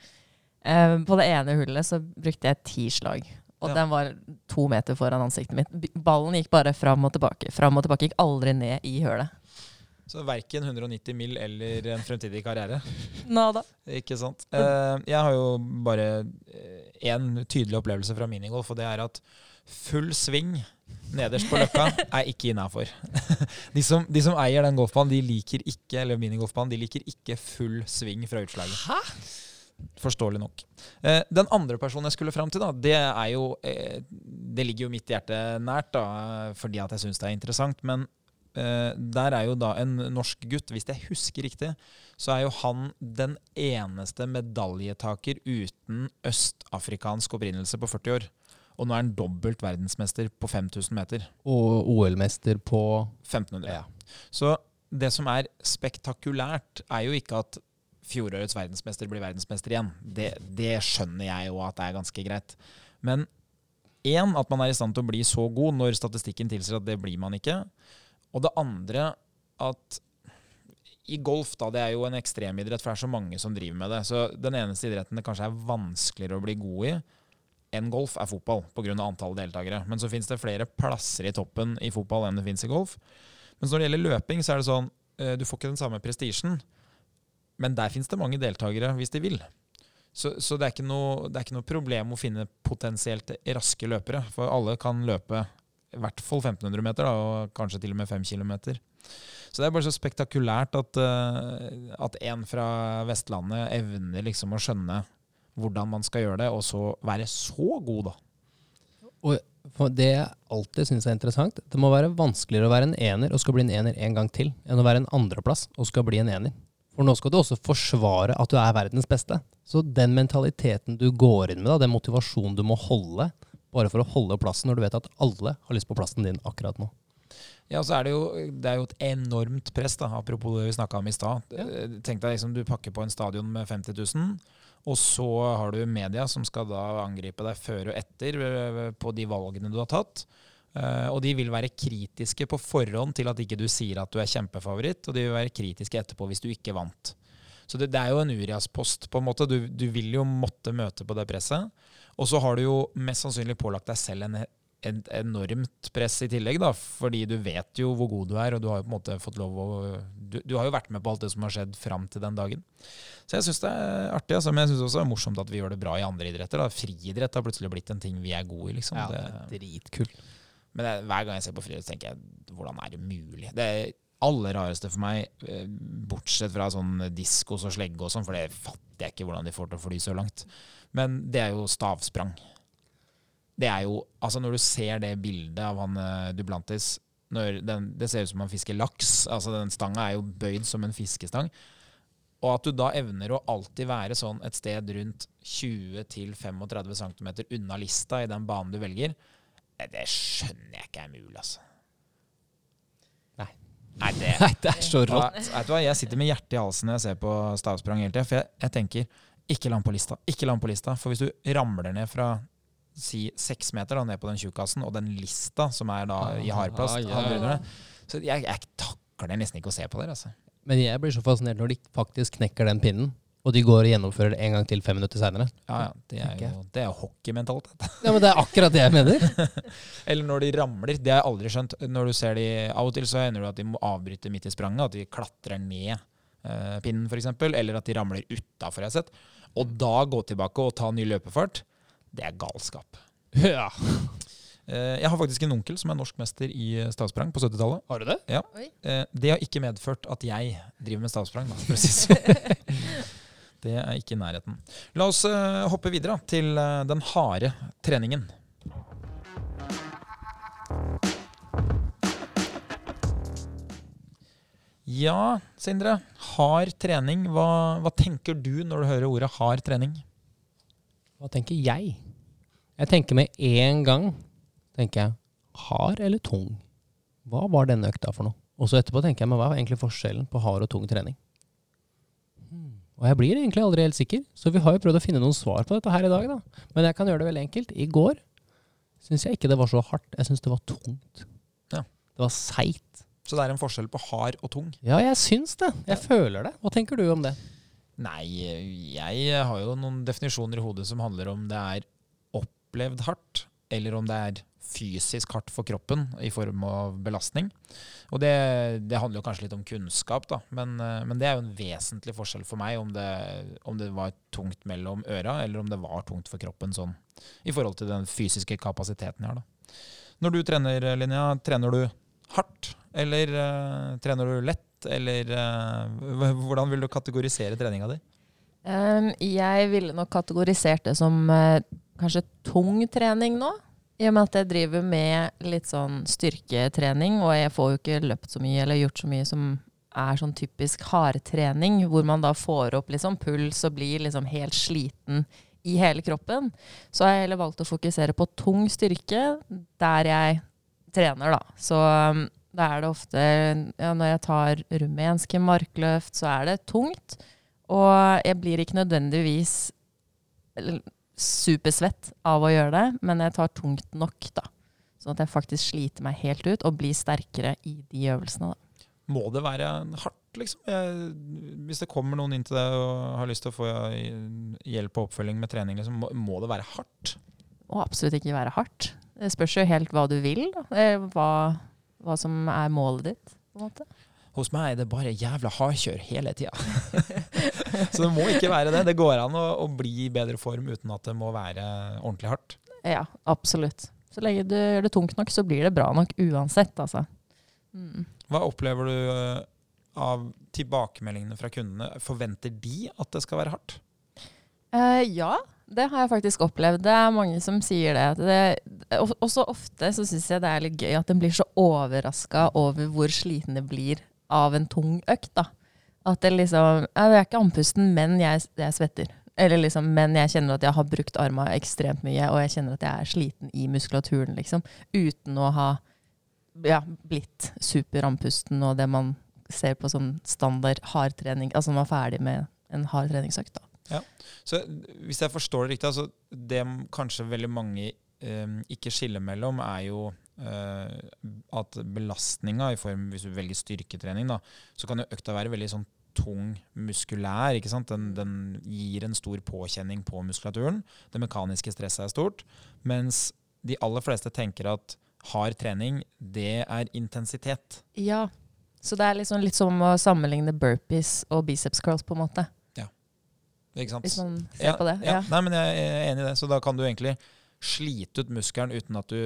Eh, på det ene hullet så brukte jeg ti slag. Og Ja. den var to meter foran ansiktet mitt. Ballen gikk bare fram og tilbake. Fram og tilbake. Gikk aldri ned i hølet. Så verken 190 mil eller en fremtidig karriere. Nada. Ikke sant. Eh, jeg har jo bare én tydelig opplevelse fra minigolf, og det er at full sving nederst på løkka er ikke innafor. De, som- de som eier den golfbanen, de liker ikke eller minigolfbanen, de liker ikke full sving fra utslaget. Hæ? Forståelig nok. Eh, den andre personen jeg skulle fram til, da, det er jo eh, Det ligger jo mitt hjerte nært, da, fordi at jeg syns det er interessant. Men eh, der er jo da en norsk gutt, hvis jeg husker riktig, så er jo han den eneste medaljetaker uten østafrikansk opprinnelse på 40 år. Og nå er han dobbelt verdensmester på 5000 meter. Og OL-mester på 1500. Ja. Så det som er spektakulært, er jo ikke at fjorårets verdensmester blir verdensmester igjen. Det, det skjønner jeg jo at det er ganske greit. Men én, at man er i stand til å bli så god når statistikken tilsier at det blir man ikke. Og det andre, at i golf, da, det er jo en ekstremidrett, for det er så mange som driver med det. Så den eneste idretten det kanskje er vanskeligere å bli god i enn golf, er fotball, pga. antall deltakere. Men så fins det flere plasser i toppen i fotball enn det fins i golf. Men når det gjelder løping, så er det sånn eh, du får ikke den samme prestisjen. Men der fins det mange deltakere hvis de vil. Så, så det, er noe, det, er ikke noe, problem å finne potensielt raske løpere. For alle kan løpe i hvert fall 1500 meter, da, og kanskje til og med 5 km. Så det er bare så spektakulært at, uh, at en fra Vestlandet evner liksom å skjønne hvordan man skal gjøre det, og så være så god, da. Og det jeg alltid syns er interessant, det må være vanskeligere å være en ener og skal bli en ener en gang til, enn å være en andreplass og skal bli en ener. For nå skal du også forsvare at du er verdens beste. Så den mentaliteten du går inn med, da, den motivasjonen du må holde, bare for å holde plassen når du vet at alle har lyst på plassen din akkurat nå. Ja, så er det, jo, det er jo et enormt press, da, apropos det vi snakka om i stad. Ja. Tenk deg liksom, du pakker på en stadion med 50 000, og så har du media som skal da angripe deg før og etter eh, på de valgene du har tatt. Uh, og de vil være kritiske på forhånd til at ikke du sier at du er kjempefavoritt, og de vil være kritiske etterpå hvis du ikke vant. Så det, det er jo en Urias-post, på en måte. Du, du, vil jo måtte møte på det presset. Og så har du jo mest sannsynlig pålagt deg selv en et enormt press i tillegg, da, fordi du vet jo hvor god du er, og du har jo på en måte fått lov å Du, du har jo vært med på alt det som har skjedd fram til den dagen. Så jeg syns det er artig, altså, men jeg syns også det er morsomt at vi gjør det bra i andre idretter. Da. Friidrett har plutselig blitt en ting vi er gode i, liksom. Ja, det er dritkult. Men det, hver gang jeg ser på friidrett, tenker jeg hvordan er det mulig? Det er aller rareste for meg, eh, bortsett fra sånn diskos og slegge og sånn, for det fatter jeg ikke hvordan de får til å fly så langt. Men det er jo stavsprang det er jo Altså, når du ser det bildet av han uh, Dublantis den, Det ser ut som han fisker laks. Altså, den stanga er jo bøyd som en fiskestang. Og at du da evner å alltid være sånn et sted rundt 20-35 cm unna lista i den banen du velger, det skjønner jeg ikke er mulig, altså. Nei. Nei, det, Nei, det er så rått. Vet du hva, Jeg sitter med hjertet i halsen når jeg ser på stavsprang hele tida. For jeg, jeg, tenker ikke land på lista. Ikke land på lista. For hvis du ramler ned fra si seks meter da, ned på den tjukkasen, og den lista som er da i hardplast ah, ja. Så jeg, jeg takler nesten ikke å se på dere. Altså. Men jeg blir så fascinert når de faktisk knekker den pinnen. Og de går og gjennomfører det en gang til fem minutter seinere. Ja, ja. Det er jo, det er hockeymentalitet. ja, men det er akkurat det jeg mener. Eller når de ramler. Det har jeg aldri skjønt. Når du ser de, Av og til så hender det at de må avbryte midt i spranget. At de klatrer ned uh, pinnen, f.eks. Eller at de ramler utafor, jeg har sett. Og da gå tilbake og ta ny løpefart. Det er galskap. Ja. Eh, jeg har faktisk en onkel som er norsk mester i eh, stavsprang på 70-tallet. Har du det? Ja. Eh, det har ikke medført at jeg driver med stavsprang, da, sånn. det er ikke i nærheten. La oss hoppe videre til den harde treningen. Ja, Sindre. Hard trening. Hva, hva tenker du når du hører ordet hard trening? Hva tenker jeg? Jeg tenker med en gang tenker jeg, hard eller tung? Hva var denne økta for noe? Og så etterpå tenker jeg, men hva er egentlig forskjellen på hard og tung trening? Hmm. Og jeg blir egentlig aldri helt sikker, så vi har jo prøvd å finne noen svar på dette her i dag. da. Men jeg kan gjøre det veldig enkelt. I går syns jeg ikke det var så hardt. Jeg syns det var tungt. Ja. Det var seigt. Så det er en forskjell på hard og tung? Ja, jeg syns det. Jeg føler det. Hva tenker du om det? Nei, jeg har jo noen definisjoner i hodet som handler om det er opplevd hardt, eller om det er fysisk hardt for kroppen i form av belastning. Og det, det handler jo kanskje litt om kunnskap, da. Men, men, det er jo en vesentlig forskjell for meg om det, om det var tungt mellom øra, eller om det var tungt for kroppen sånn i forhold til den fysiske kapasiteten jeg har, da. Når du trener, Linja, trener du hardt, eller uh, trener du lett? eller uh, hvordan vil du kategorisere treninga di? Um, jeg ville nok kategorisert det som uh, kanskje tung trening nå. I og med at jeg driver med litt sånn styrketrening, og jeg får jo ikke løpt så mye eller gjort så mye som er sånn typisk hardtrening, hvor man da får opp liksom puls og blir liksom helt sliten i hele kroppen. Så har jeg heller valgt å fokusere på tung styrke der jeg trener, da. Så um, da er det ofte ja, Når jeg tar rumenske markløft, så er det tungt. Og jeg blir ikke nødvendigvis supersvett av å gjøre det, men jeg tar tungt nok, da. Sånn at jeg faktisk sliter meg helt ut og blir sterkere i de øvelsene, da. Må det være hardt liksom? Jeg, hvis det kommer noen inn til deg og har lyst til å få hjelp og oppfølging med trening, liksom, må, må det være hardt? Må absolutt ikke være hardt. Det spørs jo helt hva du vil. Da. Eh, hva, hva som er målet ditt, på en måte. Hos meg er det bare jævla hardkjør hele tida. så det må ikke være det. Det går an å, å, bli i bedre form uten at det må være ordentlig hardt. Ja, absolutt. Så lenge du gjør det tungt nok, så blir det bra nok uansett, altså. Mm. Hva opplever du eh, av tilbakemeldingene fra kundene? Forventer de at det skal være hardt? Uh, ja, det har jeg faktisk opplevd. Det er mange som sier det. det også ofte så syns jeg det er litt gøy at en blir så overraska over hvor sliten det blir av en tung økt. da. At det liksom Jeg er ikke andpusten, men jeg, jeg, svetter. Eller liksom, men jeg kjenner at jeg har brukt arma ekstremt mye, og jeg kjenner at jeg er sliten i muskulaturen, liksom. Uten å ha ja, blitt superandpusten og det man ser på sånn standard hardtrening. Altså man er ferdig med en hard treningsøkt. da. Ja. Så hvis jeg forstår det riktig, altså det kanskje veldig mange um, ikke skiller mellom, er jo Uh, at belastninga, i form hvis du velger styrketrening, da, så kan jo økta være veldig sånn tung muskulær. ikke sant? Den, den, gir en stor påkjenning på muskulaturen. Det mekaniske stresset er stort. Mens de aller fleste tenker at hard trening, det er intensitet. Ja. Så det er liksom litt som å sammenligne burpees og biceps curls, på en måte. Ikke sant? Hvis man ser ja, på det. Ja. Nei, men jeg er enig i det. Så da kan du egentlig slite ut muskelen uten at du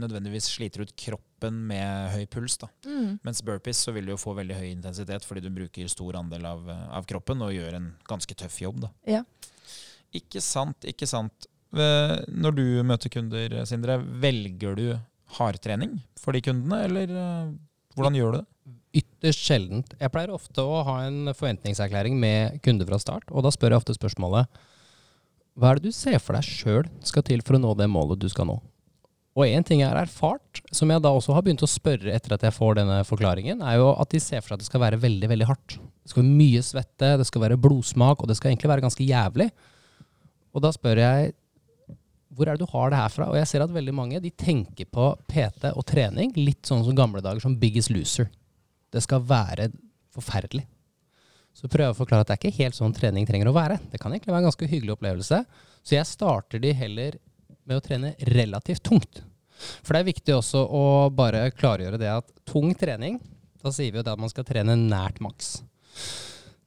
nødvendigvis sliter ut kroppen med høy puls. da. Mm. Mens burpees så vil du jo få veldig høy intensitet fordi du bruker stor andel av, av kroppen og gjør en ganske tøff jobb. da. Ja. Ikke sant, ikke sant. Når du møter kunder, Sindre, velger du hardtrening for de kundene, eller eh, hvordan gjør du det? Ytterst sjeldent. Jeg pleier ofte å ha en forventningserklæring med kunder fra start, og da spør jeg ofte spørsmålet hva er det du ser for deg sjøl skal til for å nå det målet du skal nå? Og én ting jeg har erfart, som jeg da også har begynt å spørre etter at jeg får denne forklaringen, er jo at de ser for seg at det skal være veldig, veldig hardt. Det skal være mye svette, det skal være blodsmak, og det skal egentlig være ganske jævlig. Og da spør jeg hvor er det du har det her fra? Og jeg ser at veldig mange de tenker på PT og trening litt sånn som gamle dager, som Biggest Loser. Det skal være forferdelig. Så prøver jeg å forklare at det er ikke helt sånn trening trenger å være. Det kan egentlig være en ganske hyggelig opplevelse. Så jeg starter de heller med å trene relativt tungt. For det er viktig også å bare klargjøre det at tung trening, da sier vi jo at man skal trene nært maks.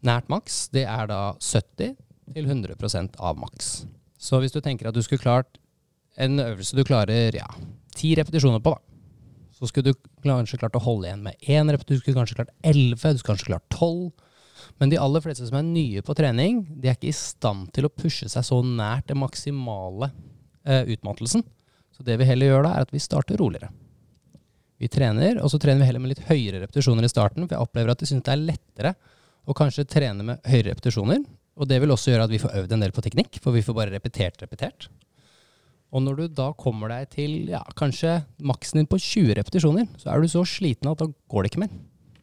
Nært maks, det er da 70 til 100% av maks. Så hvis du tenker at du skulle klart en øvelse du klarer ja, ti repetisjoner på, da, så skulle du kanskje klart å holde igjen med én repetisjon, du skulle kanskje klart elleve, du skulle kanskje klart tolv. Men de aller fleste som er nye på trening, de er ikke i stand til å pushe seg så nært den maksimale eh, utmattelsen. Så det vi heller gjør da, er at vi starter roligere. Vi trener, og så trener vi heller med litt høyere repetisjoner i starten, for jeg opplever at de syns det er lettere å kanskje trene med høyere repetisjoner. Og det vil også gjøre at vi får øvd en del på teknikk, for vi får bare repetert, repetert. Og når du da kommer deg til ja, kanskje maksen din på 20 repetisjoner, så er du så sliten at da går det ikke mer.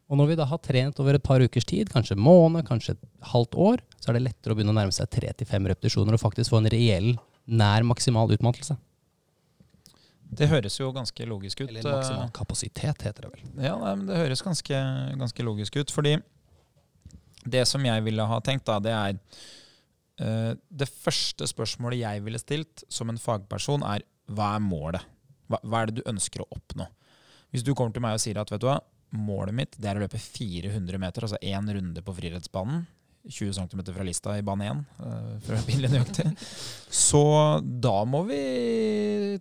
Og når vi da har trent over et par ukers tid, kanskje en måned, kanskje et halvt år, så er det lettere å begynne å nærme seg tre til fem repetisjoner og faktisk få en reell nær maksimal utmattelse. Det høres jo ganske logisk ut. Eller maksimal kapasitet, heter det vel. Ja, det høres ganske, ganske, logisk ut. Fordi det som jeg ville ha tenkt, da, det er uh, Det første spørsmålet jeg ville stilt som en fagperson, er hva er målet? Hva, hva er det du ønsker å oppnå? Hvis du kommer til meg og sier at vet du hva, målet mitt det er å løpe 400 meter, altså én runde på friidrettsbanen. 20 cm fra lista i bane 1, uh, for å være nøyaktig. Så da må vi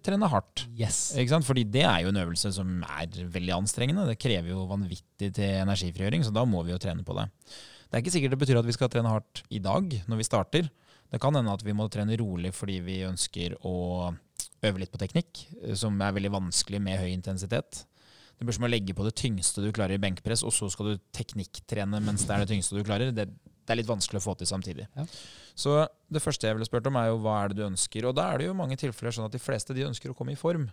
trene hardt. Yes. Fordi det er jo en øvelse som er veldig anstrengende. Det krever jo vanvittig til energifrigjøring, så da må vi jo trene på det. Det er ikke sikkert det betyr at vi skal trene hardt i dag, når vi starter. Det kan hende at vi må trene rolig fordi vi ønsker å øve litt på teknikk, som er veldig vanskelig med høy intensitet. Det blir som å legge på det tyngste du klarer i benkpress, og så skal du teknikktrene mens det er det tyngste du klarer. Det, det er litt vanskelig å få til samtidig. Ja. Så det første jeg ville spurt om, er jo hva er det du ønsker? Og da er det jo mange tilfeller sånn at de fleste de ønsker å komme i form.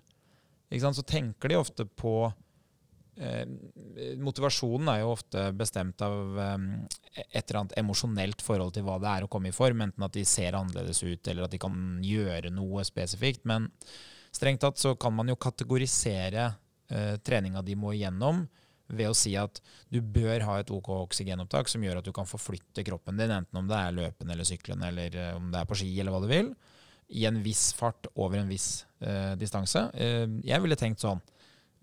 Så tenker de ofte på eh, Motivasjonen er jo ofte bestemt av eh, et eller annet emosjonelt forhold til hva det er å komme i form. Enten at de ser annerledes ut, eller at de kan gjøre noe spesifikt. Men strengt tatt så kan man jo kategorisere eh, treninga de må igjennom, ved å si at du bør ha et OK oksygenopptak som gjør at du kan forflytte kroppen din, enten om det er løpende eller syklende, eller eh, om det er på ski, eller hva du vil, i en viss fart over en viss eh, distanse. Eh, jeg ville tenkt sånn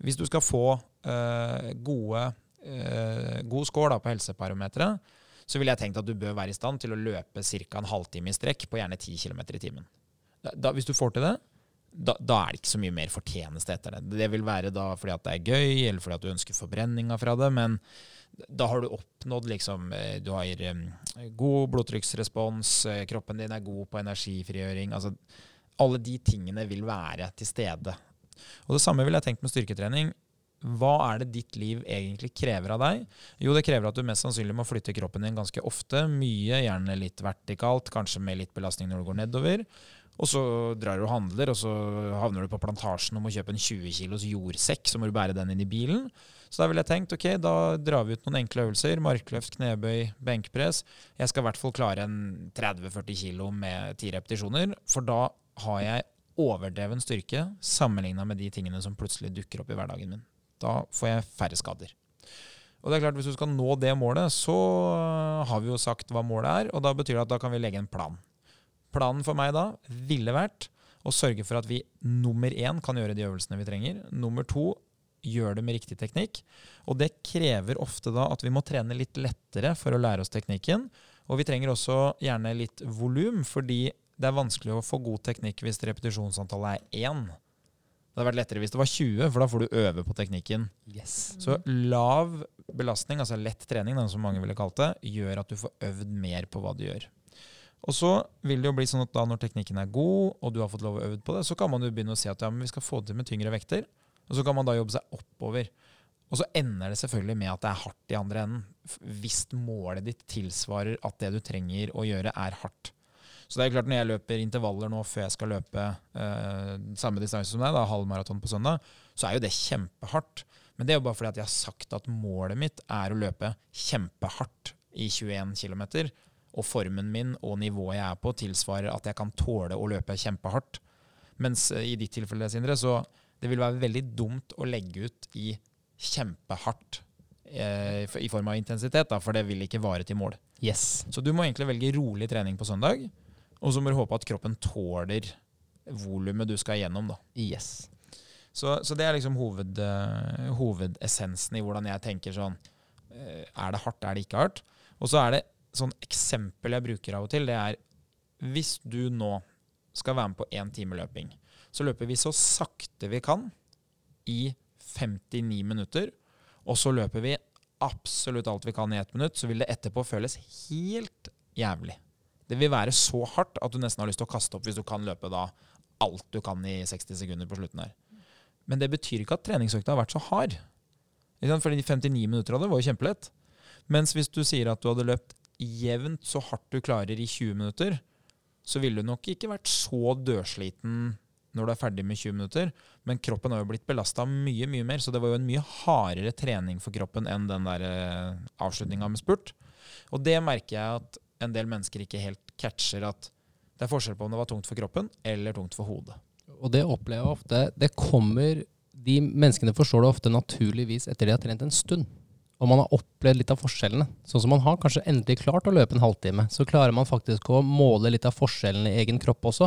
Hvis du skal få eh, gode, eh, god score da, på helseparometeret, så ville jeg tenkt at du bør være i stand til å løpe ca. en halvtime i strekk på gjerne 10 km i timen. Da, hvis du får til det, da, da, er det ikke så mye mer fortjeneste etter det. Det vil være da fordi at det er gøy, eller fordi at du ønsker forbrenninga fra det, men da har du oppnådd liksom eh, Du har god blodtrykksrespons, eh, kroppen din er god på energifrigjøring. altså Alle de tingene vil være til stede. Og Det samme vil jeg tenkt med styrketrening. Hva er det ditt liv egentlig krever av deg? Jo, det krever at du mest sannsynlig må flytte kroppen din ganske ofte. Mye, gjerne litt vertikalt, kanskje med litt belastning når du går nedover. Og så drar du og handler, og så havner du på plantasjen og må kjøpe en 20 kilos jordsekk. Så må du bære den inn i bilen. Så da ville jeg tenkt ok, da drar vi ut noen enkle øvelser. Markløft, knebøy, benkpress. Jeg skal i hvert fall klare en 30-40 kilo med ti repetisjoner. For da har jeg overdreven styrke sammenligna med de tingene som plutselig dukker opp i hverdagen min. Da får jeg færre skader. Og det er klart, Hvis du skal nå det målet, så har vi jo sagt hva målet er. Og da betyr det at da kan vi legge en plan. Planen for meg da ville vært å sørge for at vi nummer én kan gjøre de øvelsene vi trenger. Nummer to gjør det med riktig teknikk. Og det krever ofte da at vi må trene litt lettere for å lære oss teknikken. Og vi trenger også gjerne litt volum, fordi det er vanskelig å få god teknikk hvis repetisjonsantallet er én. Det hadde vært lettere hvis det var 20, for da får du øve på teknikken. Yes. Så lav belastning, altså lett trening, som mange ville kalt det, gjør at du får øvd mer på hva du gjør. Og så vil det jo bli sånn at da når teknikken er god, og du har fått lov å øve på det, så kan man jo begynne å si at ja, men vi skal få det til med tyngre vekter. Og så kan man da jobbe seg oppover. Og så ender det selvfølgelig med at det er hardt i andre enden. Hvis målet ditt tilsvarer at det du trenger å gjøre, er hardt. Så det er klart Når jeg løper intervaller nå før jeg skal løpe eh, samme distanse som deg, da, halvmaraton på søndag, så er jo det kjempehardt. Men det er jo bare fordi at jeg har sagt at målet mitt er å løpe kjempehardt i 21 km og formen min og nivået jeg er på, tilsvarer at jeg kan tåle å løpe kjempehardt. Mens eh, i ditt tilfelle, Sindre, så det vil være veldig dumt å legge ut i kjempehardt eh, i form av intensitet, da, for det vil ikke vare til mål. Yes. Så du må egentlig velge rolig trening på søndag, og så må du håpe at kroppen tåler volumet du skal gjennom. da. Yes. Så, så det er liksom hoved, uh, hovedessensen i hvordan jeg tenker sånn uh, Er det hardt, er det ikke hardt? Og så er det sånn eksempel jeg bruker av og til, det er hvis du nå skal være med på én time løping, så løper vi så sakte vi kan i 59 minutter, og så løper vi absolutt alt vi kan i ett minutt, så vil det etterpå føles helt jævlig. Det vil være så hardt at du nesten har lyst til å kaste opp hvis du kan løpe da alt du kan i 60 sekunder på slutten her. Men det betyr ikke at treningsøkta har vært så hard. For de 59 minutter av det var jo kjempelett. Mens hvis du sier at du hadde løpt jevnt så hardt du klarer i 20 minutter, så ville du nok ikke vært så dødsliten når du er ferdig med 20 minutter. Men kroppen har jo blitt belasta mye mye mer, så det var jo en mye hardere trening for kroppen enn den der eh, avslutninga med spurt. Og det merker jeg at en del mennesker ikke helt catcher at det er forskjell på om det var tungt for kroppen eller tungt for hodet. Og det opplever jeg ofte. Det kommer De menneskene forstår det ofte naturligvis etter de har trent en stund og man har opplevd litt av forskjellene. Sånn som man har kanskje endelig klart å løpe en halvtime, så klarer man faktisk å måle litt av forskjellene i egen kropp også.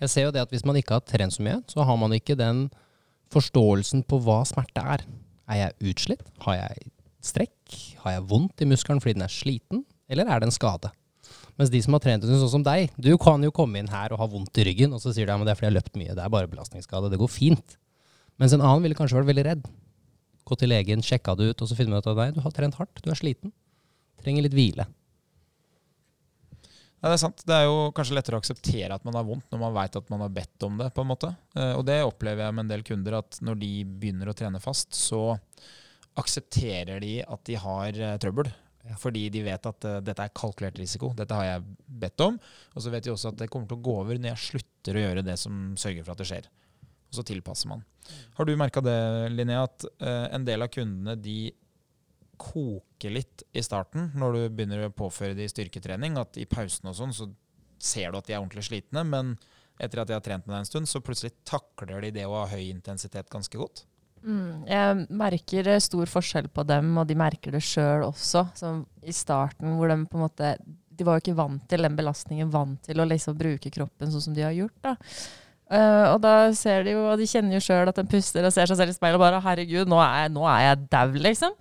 Jeg ser jo det at hvis man ikke har trent så mye, så har man ikke den forståelsen på hva smerte er. Er jeg utslitt? Har jeg strekk? Har jeg vondt i muskelen fordi den er sliten? Eller er det en skade? Mens de som har trent sånn som deg, du kan jo komme inn her og ha vondt i ryggen, og så sier du ja, men det er fordi jeg har løpt mye, det er bare belastningsskade, det går fint. Mens en annen ville kanskje vært veldig redd gå til legen, sjekka det ut, og så finner du ut at nei, du har trent hardt, du er sliten. Trenger litt hvile. Ja, det er sant. Det er jo kanskje lettere å akseptere at man har vondt når man veit at man har bedt om det. på en måte. Eh, og det opplever jeg med en del kunder, at når de begynner å trene fast, så aksepterer de at de har eh, Fordi de vet at uh, dette er kalkulert risiko. Dette har jeg bedt om. Og så vet de også at det kommer til å gå over når jeg slutter å gjøre det som sørger for at det skjer og så tilpasser man. Har du merka det, Linnea, at uh, en del av kundene de koker litt i starten når du begynner å påføre de styrketrening? At i pausen og sånn så ser du at de er ordentlig slitne, men etter at de har trent med deg en stund, så plutselig takler de det å ha høy intensitet ganske godt? Mm, jeg merker stor forskjell på dem, og de merker det sjøl også. Som i starten, hvor de på en måte De var jo ikke vant til den belastningen, vant til å liksom bruke kroppen sånn som de har gjort. da. Uh, og da ser de jo, og de kjenner jo sjøl at de puster og ser seg selv i speilet og bare 'herregud, nå er nå jeg dau', liksom.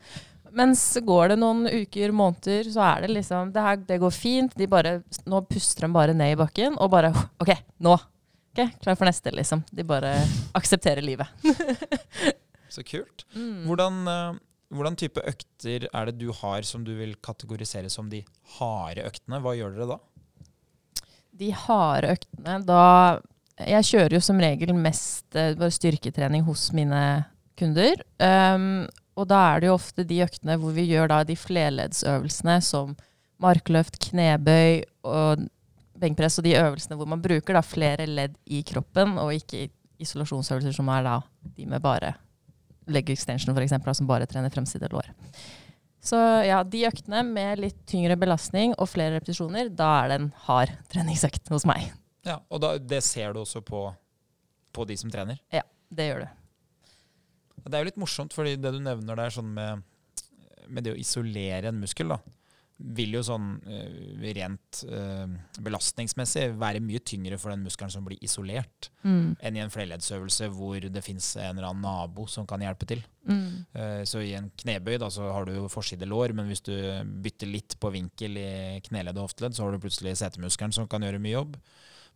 Mens går det noen uker, måneder, så er det liksom Det, her, det går fint. De bare, nå puster de bare ned i bakken og bare OK, nå. Okay, Klar for neste, liksom. De bare aksepterer livet. Så kult. Mm. Hvordan, eh, hvordan type økter er det du har som du vil kategorisere som de harde øktene? Hva gjør dere da? De harde øktene, da Jeg kjører jo som regel mest eh, bare styrketrening hos mine kunder. Um, og da er det jo ofte de øktene hvor vi gjør da de flerleddsøvelsene som markløft, knebøy og benkpress, og de øvelsene hvor man bruker da flere ledd i kroppen, og ikke isolasjonsøvelser som er da de med bare leg extension eksempel, som bare trener fremside lår. Så ja, de øktene med litt tyngre belastning og flere repetisjoner, da er det en hard treningsøkt hos meg. Ja, Og da, det ser du også på, på de som trener? Ja, Det gjør du. Det er jo litt morsomt, fordi det du nevner der sånn med, med det å isolere en muskel, da, vil jo sånn eh, rent eh, belastningsmessig være mye tyngre for den muskelen som blir isolert, Mm. enn i en flerleddsøvelse hvor det fins en eller annen nabo som kan hjelpe til. Mm. Eh, Så i en knebøy da, så har du jo forside lår, men hvis du bytter litt på vinkel i kneledd og hofteledd, så har du plutselig setemuskelen som kan gjøre mye jobb.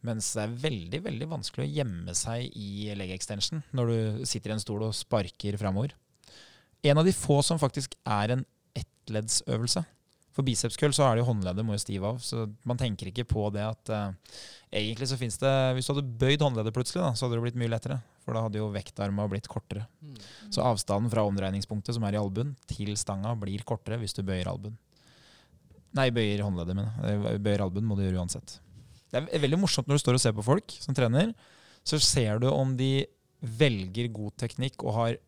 Mens det er veldig veldig vanskelig å gjemme seg i leg extension når du sitter i en stol og sparker framover. En av de få som faktisk er en ettleddsøvelse. For bicepskøll så er det jo håndleddet må jo stive av, så man tenker ikke på det at uh, egentlig så fins det Hvis du hadde bøyd håndleddet plutselig, da, så hadde det blitt mye lettere. For da hadde jo vektarma blitt kortere. Så avstanden fra omdreiningspunktet som er i albuen, til stanga blir kortere hvis du bøyer albuen. Nei, bøyer håndleddet, men eh, bøyer albuen må du gjøre uansett. Det er veldig morsomt når du står og ser på folk som trener. Så ser du om de velger god teknikk og har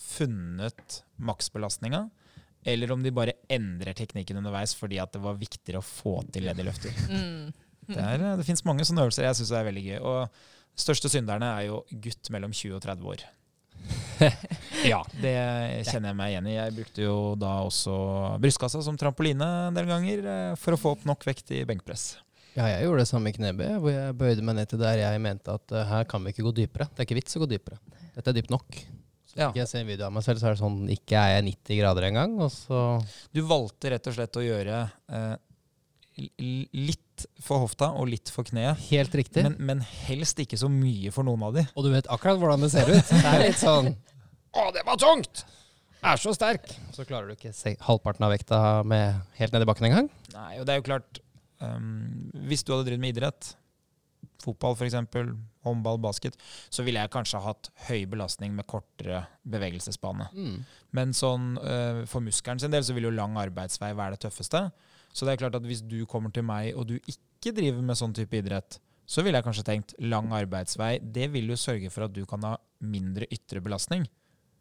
funnet maksbelastninga, eller om de bare endrer teknikken underveis fordi at det var viktigere å få til det de løfter. Mm. Det, er, det fins mange sånne øvelser jeg syns er veldig gøy. Og de største synderne er jo gutt mellom 20 og 30 år. ja, det kjenner jeg meg igjen i. Jeg brukte jo da også brystkassa som trampoline en del ganger eh, for å få opp nok vekt i benkpress. Ja, jeg gjorde det samme i knebøy, hvor jeg bøyde meg ned til der jeg mente at eh, her kan vi ikke gå dypere. Det er ikke vits å gå dypere. Dette er dypt nok. Så Ja. ikke jeg se en video av meg selv, så er det sånn ikke er jeg 90 grader engang. Og så Du valgte rett og slett å gjøre eh, litt for hofta og litt for kneet, Helt riktig. men, men helst ikke så mye for noen av de. og du vet akkurat hvordan det ser ut. Det er litt sånn Å, det var tungt! Er så sterk! Så klarer du ikke se halvparten av vekta med helt ned i bakken engang. Nei, og det er jo klart um, Hvis du hadde drevet med idrett, fotball f.eks., håndball, basket, så ville jeg kanskje hatt høy belastning med kortere bevegelsesbane. Mm. Men sånn, øh, for muskelen sin del så vil jo lang arbeidsvei være det tøffeste. Så det er klart at hvis du kommer til meg og du ikke driver med sånn type idrett, så ville jeg kanskje tenkt lang arbeidsvei. Det vil jo sørge for at du kan ha mindre ytre belastning,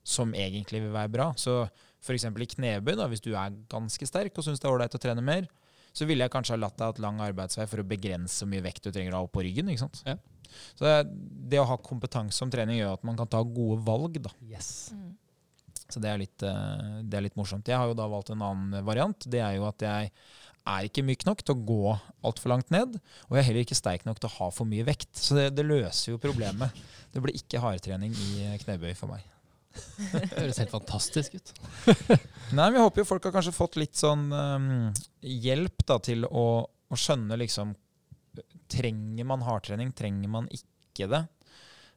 som egentlig vil være bra. Så f.eks. i knebøy, da, hvis du er ganske sterk og syns det er ålreit å trene mer, så ville jeg kanskje ha latt deg ha lang arbeidsvei for å begrense hvor mye vekt du trenger å ha opp på ryggen. ikke sant? Ja. Så det, det å ha kompetanse om trening gjør at man kan ta gode valg. da. Yes. Mm. Så det er, litt, eh, det er litt morsomt. Jeg har jo da valgt en annen variant. Det er jo at jeg er ikke myk nok til å gå altfor langt ned, og jeg er heller ikke sterk nok til å ha for mye vekt. Så det, det løser jo problemet. Det blir ikke hardtrening i knebøy for meg. Det høres helt fantastisk ut. Nei, men jeg håper jo folk har kanskje fått litt sånn um, hjelp da, til å, å skjønne liksom Trenger man hardtrening? Trenger man ikke det?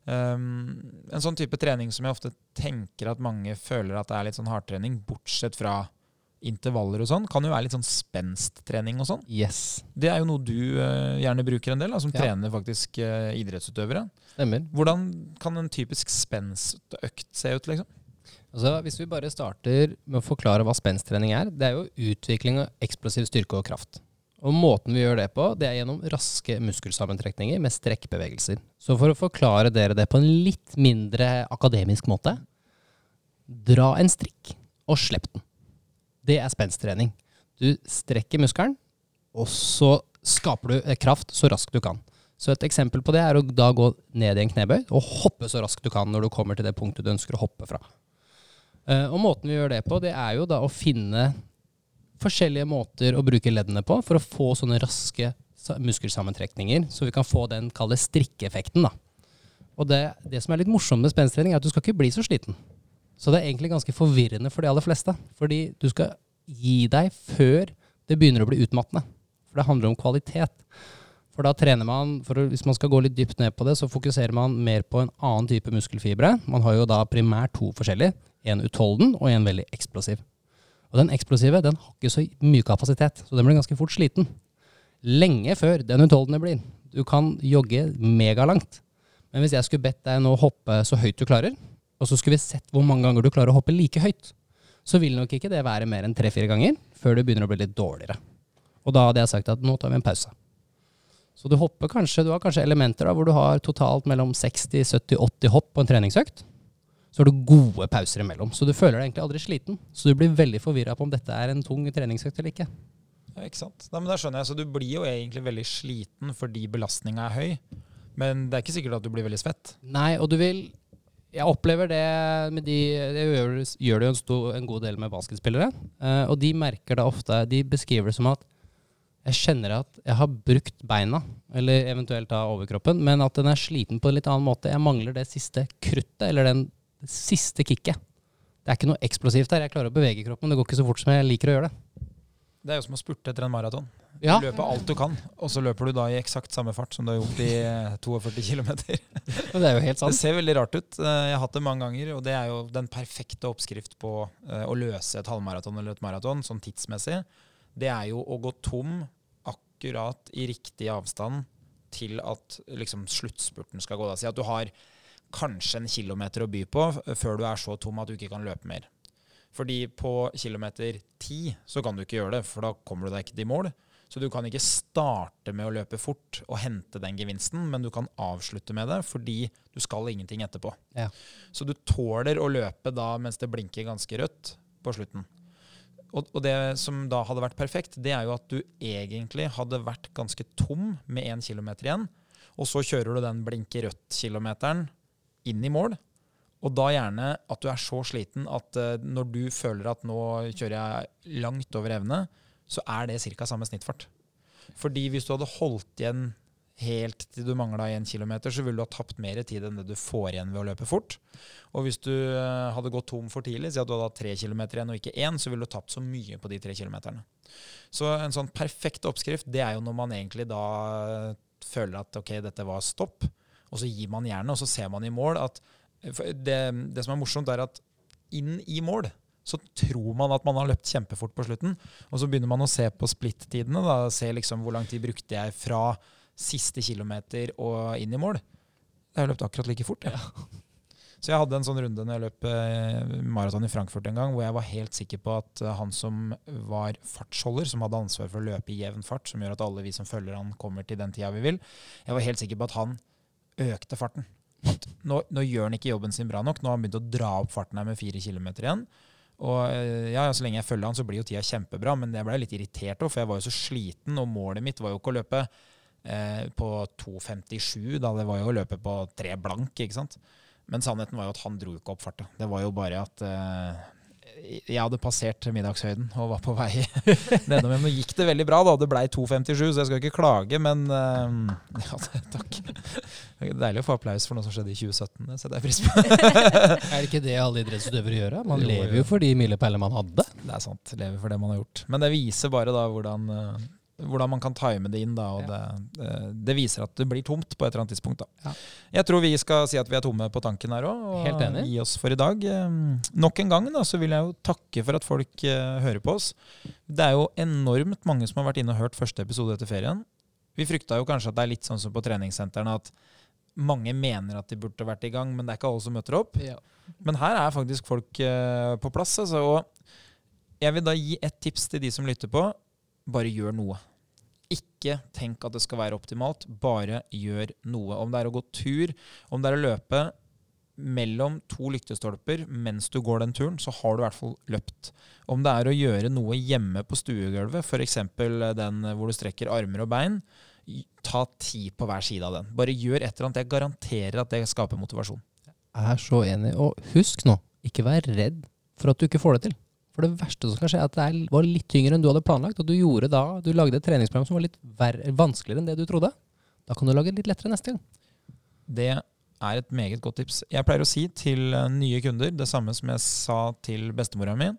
Um, en sånn type trening som jeg ofte tenker at mange føler at det er litt sånn hardtrening, bortsett fra intervaller og sånn, kan jo være litt sånn spensttrening og sånn. Yes. Det er jo noe du uh, gjerne bruker en del, da, som Ja. trener faktisk uh, idrettsutøvere. Stemmer. Hvordan kan en typisk spenstøkt se ut, liksom? Altså, hvis vi bare starter med å forklare hva spensttrening er, det er jo utvikling av eksplosiv styrke og kraft. Og måten vi gjør det på, det er gjennom raske muskelsammentrekninger med strekkbevegelser. Så for å forklare dere det på en litt mindre akademisk måte, dra en strikk og slipp den. Det er spensttrening. Du strekker muskelen, og så skaper du eh, kraft så raskt du kan. Så et eksempel på det er å da gå ned i en knebøy og hoppe så raskt du kan når du kommer til det punktet du ønsker å hoppe fra. Eh, og måten vi gjør det på, det er jo da å finne forskjellige måter å bruke leddene på for å få sånne raske muskelsammentrekninger, så vi kan få den kalde strikkeeffekten. Og det, det som er litt morsomt med spensttrening, er at du skal ikke bli så sliten. Så det er egentlig ganske forvirrende for de aller fleste. Fordi du skal gi deg før det begynner å bli utmattende. For det handler om kvalitet. For da trener man, for hvis man skal gå litt dypt ned på det, så fokuserer man mer på en annen type muskelfibre. Man har jo da primært to forskjellige. En utholden og en veldig eksplosiv. Og den eksplosive den har ikke så mye kapasitet, så den blir ganske fort sliten. Lenge før den utholdende blir. Du kan jogge megalangt. Men hvis jeg skulle bedt deg nå hoppe så høyt du klarer, og så skulle vi sett hvor mange ganger du klarer å hoppe like høyt, så vil nok ikke det være mer enn tre-fire ganger før du begynner å bli litt dårligere. Og da hadde jeg sagt at nå tar vi en pause. Så du hopper kanskje, du har kanskje elementer da, hvor du har totalt mellom 60, 70, 80 hopp på en treningsøkt. Så har du gode pauser imellom. Så du føler deg egentlig aldri sliten. Så du blir veldig forvirra på om dette er en tung treningsøkt eller ikke. Ja, ikke sant? Nei, men da skjønner jeg. Så du blir jo egentlig veldig sliten fordi belastninga er høy. Men det er ikke sikkert at du blir veldig svett. Nei, og du vil Jeg opplever det med de Det gjør, gjør det jo en, stor, en god del med basketspillere. eh, og de merker det ofte De beskriver det som at jeg kjenner at jeg har brukt beina, eller eventuelt da overkroppen, men at den er sliten på en litt annen måte. Jeg mangler det siste kruttet, eller den siste kicket. Det er ikke noe eksplosivt der. Jeg klarer å bevege kroppen, men det går ikke så fort som jeg liker å gjøre det. Det er jo som å spurte etter en maraton. Ja. Du løper alt du kan, og så løper du da i eksakt samme fart som du har gjort i eh, 42 km. Det er jo helt sant. Det ser veldig rart ut. Eh, Jeg har hatt det mange ganger, og det er jo den perfekte oppskrift på eh, å løse et halvmaraton eller et maraton, sånn tidsmessig. Det er jo å gå tom akkurat i riktig avstand til at liksom, sluttspurten skal gå. Da. Si at du har kanskje en kilometer å by på før du er så tom at du ikke kan løpe mer. Fordi på kilometer ti så kan du ikke gjøre det, for da kommer du deg ikke til mål. Så du kan ikke starte med å løpe fort og hente den gevinsten, men du kan avslutte med det fordi du skal ingenting etterpå. Ja. Så du tåler å løpe da mens det blinker ganske rødt på slutten. Og, og det som da hadde vært perfekt, det er jo at du egentlig hadde vært ganske tom med én kilometer igjen, og så kjører du den blinke rødt-kilometeren inn i mål. Og da gjerne at du er så sliten at eh, når du føler at nå kjører jeg langt over evne, så er det ca. samme snittfart. Fordi hvis du hadde holdt igjen helt til du mangla én kilometer, så ville du ha tapt mer tid enn det du får igjen ved å løpe fort. Og hvis du eh, hadde gått tom for tidlig, si at du hadde hatt tre kilometer igjen og ikke én, så ville du tapt så mye på de tre kilometerne. Så en sånn perfekt oppskrift, det er jo når man egentlig da eh, føler at ok, dette var stopp, og så gir man jernet, og så ser man i mål at det, det som er morsomt, er at inn i mål så tror man at man har løpt kjempefort på slutten, og så begynner man å se på splittidene. da, Se liksom hvor lang tid brukte jeg fra siste kilometer og inn i mål. Jeg har løpt akkurat like fort. jeg. Så jeg hadde en sånn runde når jeg løp eh, maraton i Frankfurt en gang, hvor jeg var helt sikker på at eh, han som var fartsholder, som hadde ansvar for å løpe i jevn fart, som gjør at alle vi som følger han, kommer til den tida vi vil, jeg var helt sikker på at han økte farten. Nå, nå gjør han ikke jobben sin bra nok. Nå har han begynt å dra opp farten her med fire kilometer igjen. Og eh, ja, Så lenge jeg følger han, så blir jo tida kjempebra, men jeg ble litt irritert òg, for jeg var jo så sliten, og målet mitt var jo ikke å løpe eh, på 2,57, da det var jo å løpe på tre blank, ikke sant. Men sannheten var jo at han dro ikke opp farta. Det var jo bare at eh, jeg hadde passert middagshøyden og var på vei nedover. Men gikk det veldig bra, da. Det blei 2,57, så jeg skal ikke klage, men uh, ja, takk. Det er deilig å få applaus for noe som skjedde i 2017. Det setter jeg pris på. Er det ikke det alle idrettsutøvere gjør? Man Jo, lever jo. for de milepælene man hadde. Det er sant. Lever for det man har gjort. Men det viser bare da hvordan, eh, hvordan man kan time det inn. da, og det, det, det viser at det blir tomt på et eller annet tidspunkt. Ja. Jeg tror vi skal si at vi er tomme på tanken her òg, og Helt enig. gi oss for i dag. Nok en gang da, så vil jeg jo takke for at folk eh, hører på oss. Det er jo enormt mange som har vært inne og hørt første episode etter ferien. Vi frykta jo kanskje at det er litt sånn som på treningssentrene, at mange mener at de burde vært i gang, men det er ikke alle som møter opp. Men her er faktisk folk eh, på plass. Altså, og jeg vil da gi et tips til de som lytter på. Bare gjør noe. Ikke tenk at det skal være optimalt, bare gjør noe. Om det er å gå tur, om det er å løpe mellom to lyktestolper mens du går den turen, så har du i hvert fall løpt. Om det er å gjøre noe hjemme på stuegulvet, f.eks. den hvor du strekker armer og bein, ta ti på hver side av den. Bare gjør et eller annet. Jeg garanterer at det skaper motivasjon. Jeg er så enig. Og husk nå, ikke vær redd for at du ikke får det til. For det verste som kan skje, er at det var litt tyngre enn du hadde planlagt, og du da, du lagde et treningsprogram som var litt vanskeligere enn det du trodde. Da kan du lage det litt lettere neste gang. Det er et meget godt tips. Jeg pleier å si til eh, nye kunder det samme som jeg sa til bestemora mi.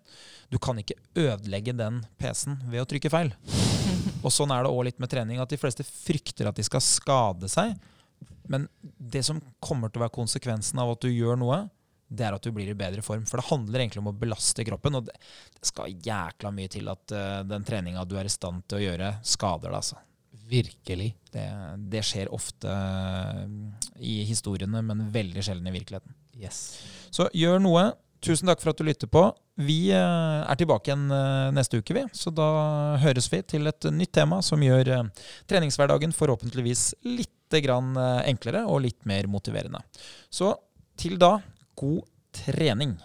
Du kan ikke ødelegge den PC-en ved å trykke feil. Og sånn er det òg litt med trening, at de fleste frykter at de skal skade seg. Men det som kommer til å være konsekvensen av at du gjør noe, det er at du blir i bedre form. For det handler egentlig om å belaste kroppen, og det, det skal jækla mye til at uh, den treninga du er i stand til å gjøre, skader deg, altså. Virkelig. Det, det skjer ofte eh, i historiene, men veldig sjelden i virkeligheten. Yes. Så gjør noe. Tusen takk for at du lytter på. Vi eh, er tilbake igjen neste uke, vi. Så da høres vi til et nytt tema som gjør treningshverdagen forhåpentligvis litt enklere og litt mer motiverende. Så til da, God trening!